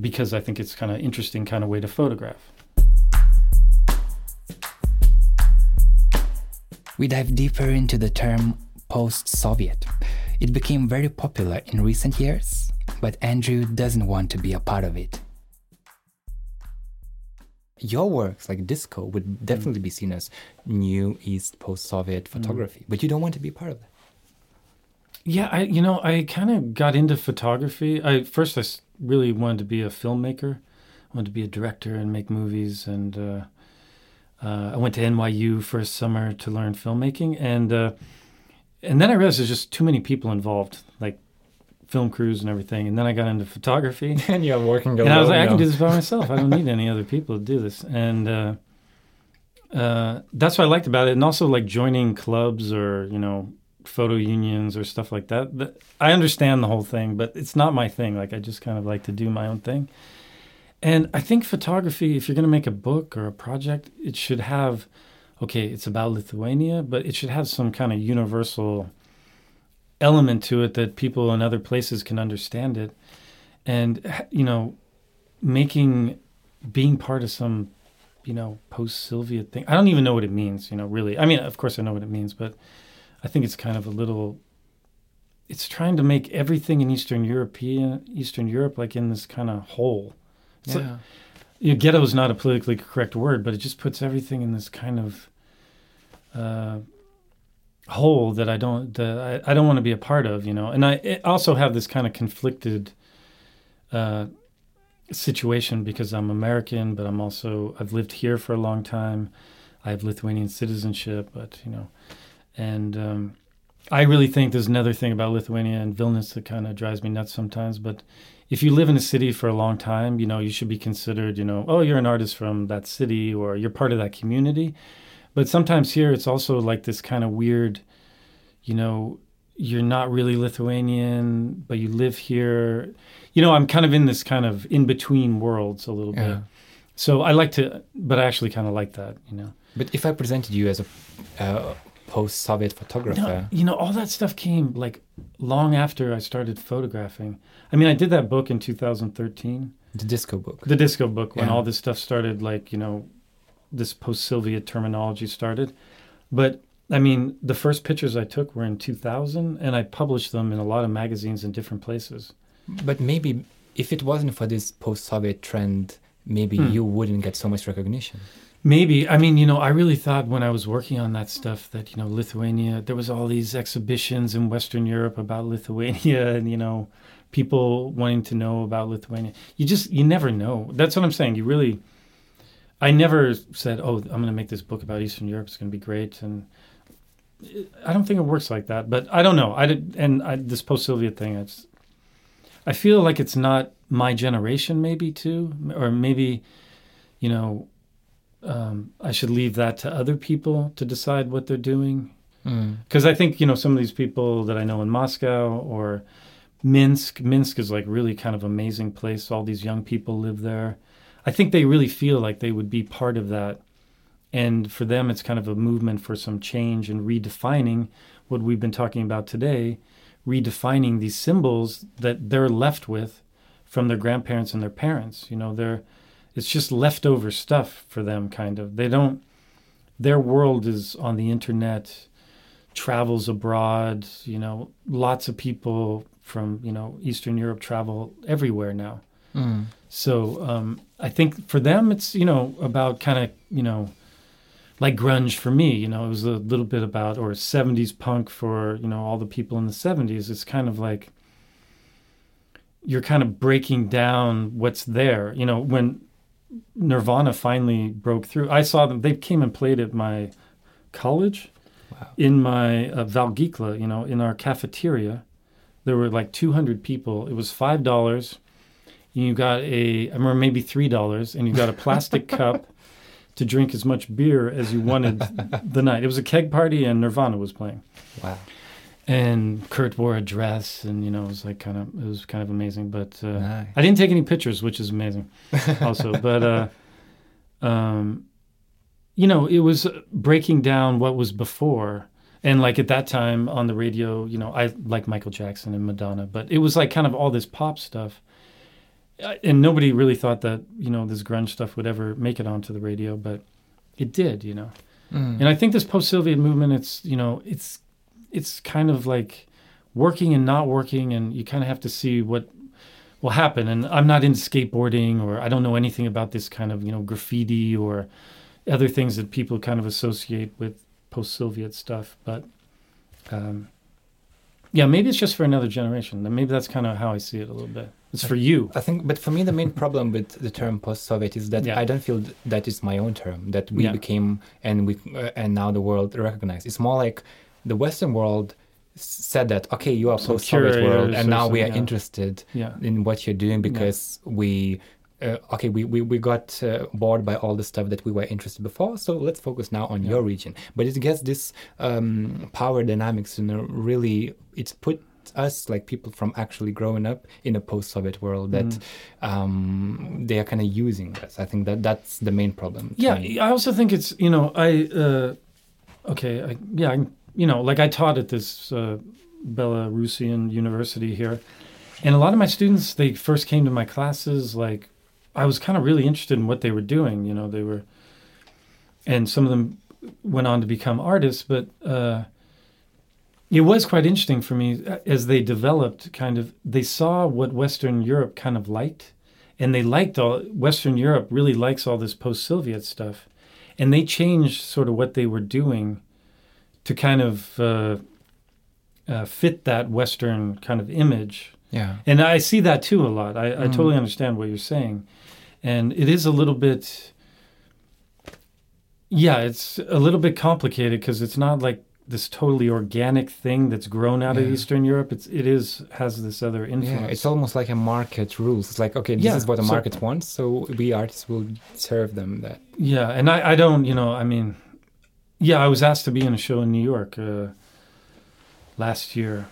because I think it's kind of interesting kind of way to photograph. We dive deeper into the term post Soviet. It became very popular in recent years, but Andrew doesn't want to be a part of it. Your works, like disco, would definitely be seen as new East post Soviet photography, but you don't want to be part of that. Yeah, I you know I kind of got into photography. I first I really wanted to be a filmmaker. I wanted to be a director and make movies, and uh, uh, I went to NYU for a summer to learn filmmaking, and uh, and then I realized there's just too many people involved, like film crews and everything. And then I got into photography, and you're working and I was like, I can do this by myself. I don't need any other people to do this. And uh, uh, that's what I liked about it. And also like joining clubs or, you know, photo unions or stuff like that. But I understand the whole thing, but it's not my thing. Like I just kind of like to do my own thing. And I think photography, if you're going to make a book or a project, it should have, okay, it's about Lithuania, but it should have some kind of universal element to it that people in other places can understand it. And, you know, making, being part of some, you know, post Soviet thing. I don't even know what it means, you know, really. I mean, of course I know what it means, but I think it's kind of a little, it's trying to make everything in Eastern European, Eastern Europe, like in this kind of hole. It's like- Yeah. you know, ghetto is not a politically correct word, but it just puts everything in this kind of uh, hole that I don't that I, I don't want to be a part of, you know. And I also have this kind of conflicted uh, situation because I'm American, but I'm also I've lived here for a long time. I have Lithuanian citizenship, but you know, and um, I really think there's another thing about Lithuania and Vilnius that kind of drives me nuts sometimes. But if you live in a city for a long time, you know, you should be considered, you know, oh, you're an artist from that city or you're part of that community. But sometimes here it's also like this kind of weird, you know, you're not really Lithuanian, but you live here. You know, I'm kind of in this kind of in between worlds a little yeah. bit. So I like to, but I actually kind of like that, you know. But if I presented you as a uh, post-Soviet photographer, no, you know, all that stuff came like long after I started photographing. I mean, I did that book in 2013. The disco book. The disco book when yeah. all this stuff started, like you know, this post-Soviet terminology started. But I mean, the first pictures I took were in 2000, and I published them in a lot of magazines in different places. But maybe if it wasn't for this post-Soviet trend, maybe hmm. you wouldn't get so much recognition. Maybe. I mean, you know, I really thought when I was working on that stuff that, you know, Lithuania, there was all these exhibitions in Western Europe about Lithuania and, you know, people wanting to know about Lithuania. You just, you never know. That's what I'm saying. You really, I never said, oh, I'm going to make this book about Eastern Europe. It's going to be great. And I don't think it works like that. But I don't know. I did, and I, this post Soviet thing, it's, I feel like it's not my generation, maybe too, or maybe, you know, um, I should leave that to other people to decide what they're doing. Because mm. I think you know some of these people that I know in Moscow or Minsk. Minsk is like really kind of amazing place. All these young people live there. I think they really feel like they would be part of that. And for them, it's kind of a movement for some change and redefining what we've been talking about today, redefining these symbols that they're left with from their grandparents and their parents. You know, they're it's just leftover stuff for them, kind of. They don't. Their world is on the internet, travels abroad. You know, lots of people from you know Eastern Europe travel everywhere now. Mm. So um, I think for them, it's you know about kind of you know like grunge for me. You know, it was a little bit about or '70s punk for you know all the people in the '70s. It's kind of like you're kind of breaking down what's there. You know, when Nirvana finally broke through, I saw them. They came and played at my college. Wow. In my uh, Valgykla, you know, in our cafeteria, there were like 200 people. It was five dollars. You got a, I remember maybe three dollars, and you got a plastic cup to drink as much beer as you wanted the night. It was a keg party, and Nirvana was playing. Wow. And Kurt wore a dress, and you know, it was like kind of, it was kind of amazing. But uh, nice. I didn't take any pictures, which is amazing, also. but uh, um, you know, it was breaking down what was before and like at that time on the radio, you know, I like Michael Jackson and Madonna, but it was like kind of all this pop stuff. And nobody really thought that, you know, this grunge stuff would ever make it onto the radio, but it did, you know. Mm. And I think this post-Soviet movement it's, you know, it's it's kind of like working and not working and you kind of have to see what will happen. And I'm not into skateboarding or I don't know anything about this kind of, you know, graffiti or other things that people kind of associate with post-Soviet stuff. But um, yeah, maybe it's just for another generation. Maybe that's kind of how I see it a little bit. It's for you. I think, but for me, the main problem with the term post-Soviet is that yeah. I don't feel that is my own term that we yeah. became and we uh, and now the world recognized. It's more like the Western world said that okay, you are post-Soviet world, and now we are yeah. interested in what you're doing because we uh, okay, we, we, we got uh, bored by all the stuff that we were interested before, so let's focus now on your region. But it gets this um, power dynamics, you know, really, it's put us like people from actually growing up in a post-Soviet world that mm. um, they are kind of using us. I think that that's the main problem. Yeah, I also think it's you know I uh, okay I, yeah I, you know like I taught at this uh, Belarusian university here, and a lot of my students they first came to my classes like I was kind of really interested in what they were doing. You know, they were, and some of them went on to become artists, but uh, it was quite interesting for me uh, as they developed. Kind of, they saw what Western Europe kind of liked, and they liked all Western Europe really likes all this post-Soviet stuff, and they changed sort of what they were doing to kind of uh, uh, fit that Western kind of image. Yeah. And I see that too a lot. I, I Mm. totally understand what you're saying. And it is a little bit, yeah, it's a little bit complicated because it's not like this totally organic thing that's grown out of Eastern Europe. It's it is has this other influence. Yeah, it's almost like a market rules. It's like, okay, this Yeah, is what the so- market wants, so we artists will serve them that. Yeah, and I, I don't, you know, I mean, yeah, I was asked to be in a show in New York uh, last year.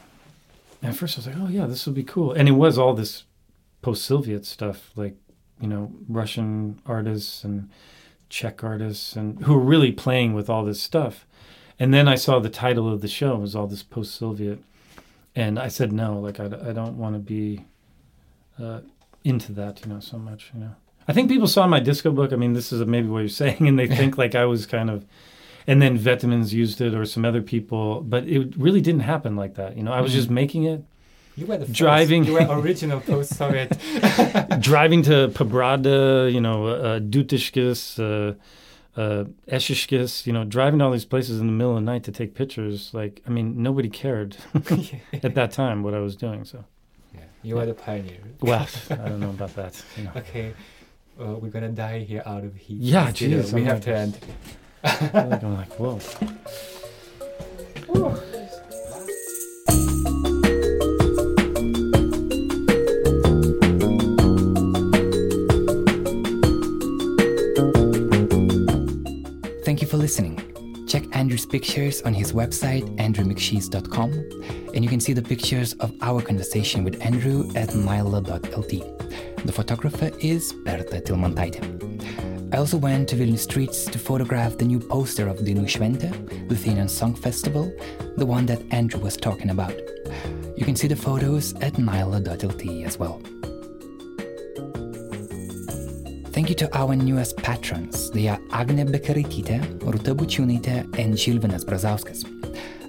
And at first I was like, oh, yeah, this would be cool. And it was all this post Soviet stuff, like, you know, Russian artists and Czech artists, and who were really playing with all this stuff. And then I saw the title of the show it was all this post Soviet. And I said, no, like, I, I don't want to be uh, into that, you know, so much, you know. I think people saw my disco book. I mean, this is maybe what you're saying, and they think like I was kind of, and then Vetements used it or some other people, but it really didn't happen like that. You know, I was just making it, You were the Driving- You were original post-Soviet. driving to Pobrada, you know, uh, Dutishkis, uh, uh, Eshishkis, you know, driving to all these places in the middle of the night to take pictures. Like, I mean, nobody cared at that time what I was doing. So, yeah, you are the pioneer. well, I don't know about that. You know. Okay, uh, we're gonna die here out of heat. Yeah, Let's do it. jeez, we I'm have like- to end. Like, I'm like, whoa. Thank listening. Check Andrew's pictures on his website, andrewmiksys.com, and you can see the pictures of our conversation with Andrew at nyla.lt. The photographer is Berta Tilmantaitė. I also went to Vilnius streets to photograph the new poster of Dainų Šventė, Lithuanian Song Festival, the one that Andrew was talking about. You can see the photos at nyla.lt as well. Thank you to our newest patrons. They are Agne Bekaraitytė, Ruta Bučiūnaitė, and Žilvinas Brazauskas.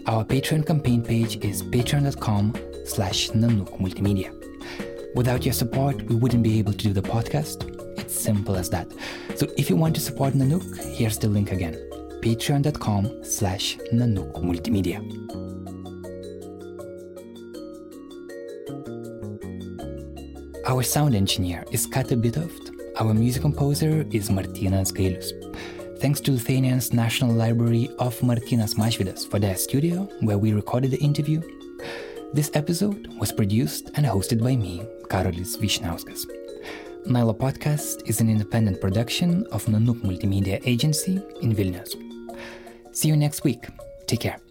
Our Patreon campaign page is patreon.com slash nanook multimedia. Without your support, we wouldn't be able to do the podcast. It's simple as that. So if you want to support Nanook, here's the link again. patreon.com slash nanook multimedia. Our sound engineer is Kata Bitoft. Our music composer is Martynas Gailius. Thanks to Lithuania's National Library of Martynas Mažvydas for their studio where we recorded the interview. This episode was produced and hosted by me, Karolis Vyšniauskas. Nilo Podcast is an independent production of Nanook Multimedia Agency in Vilnius. See you next week. Take care.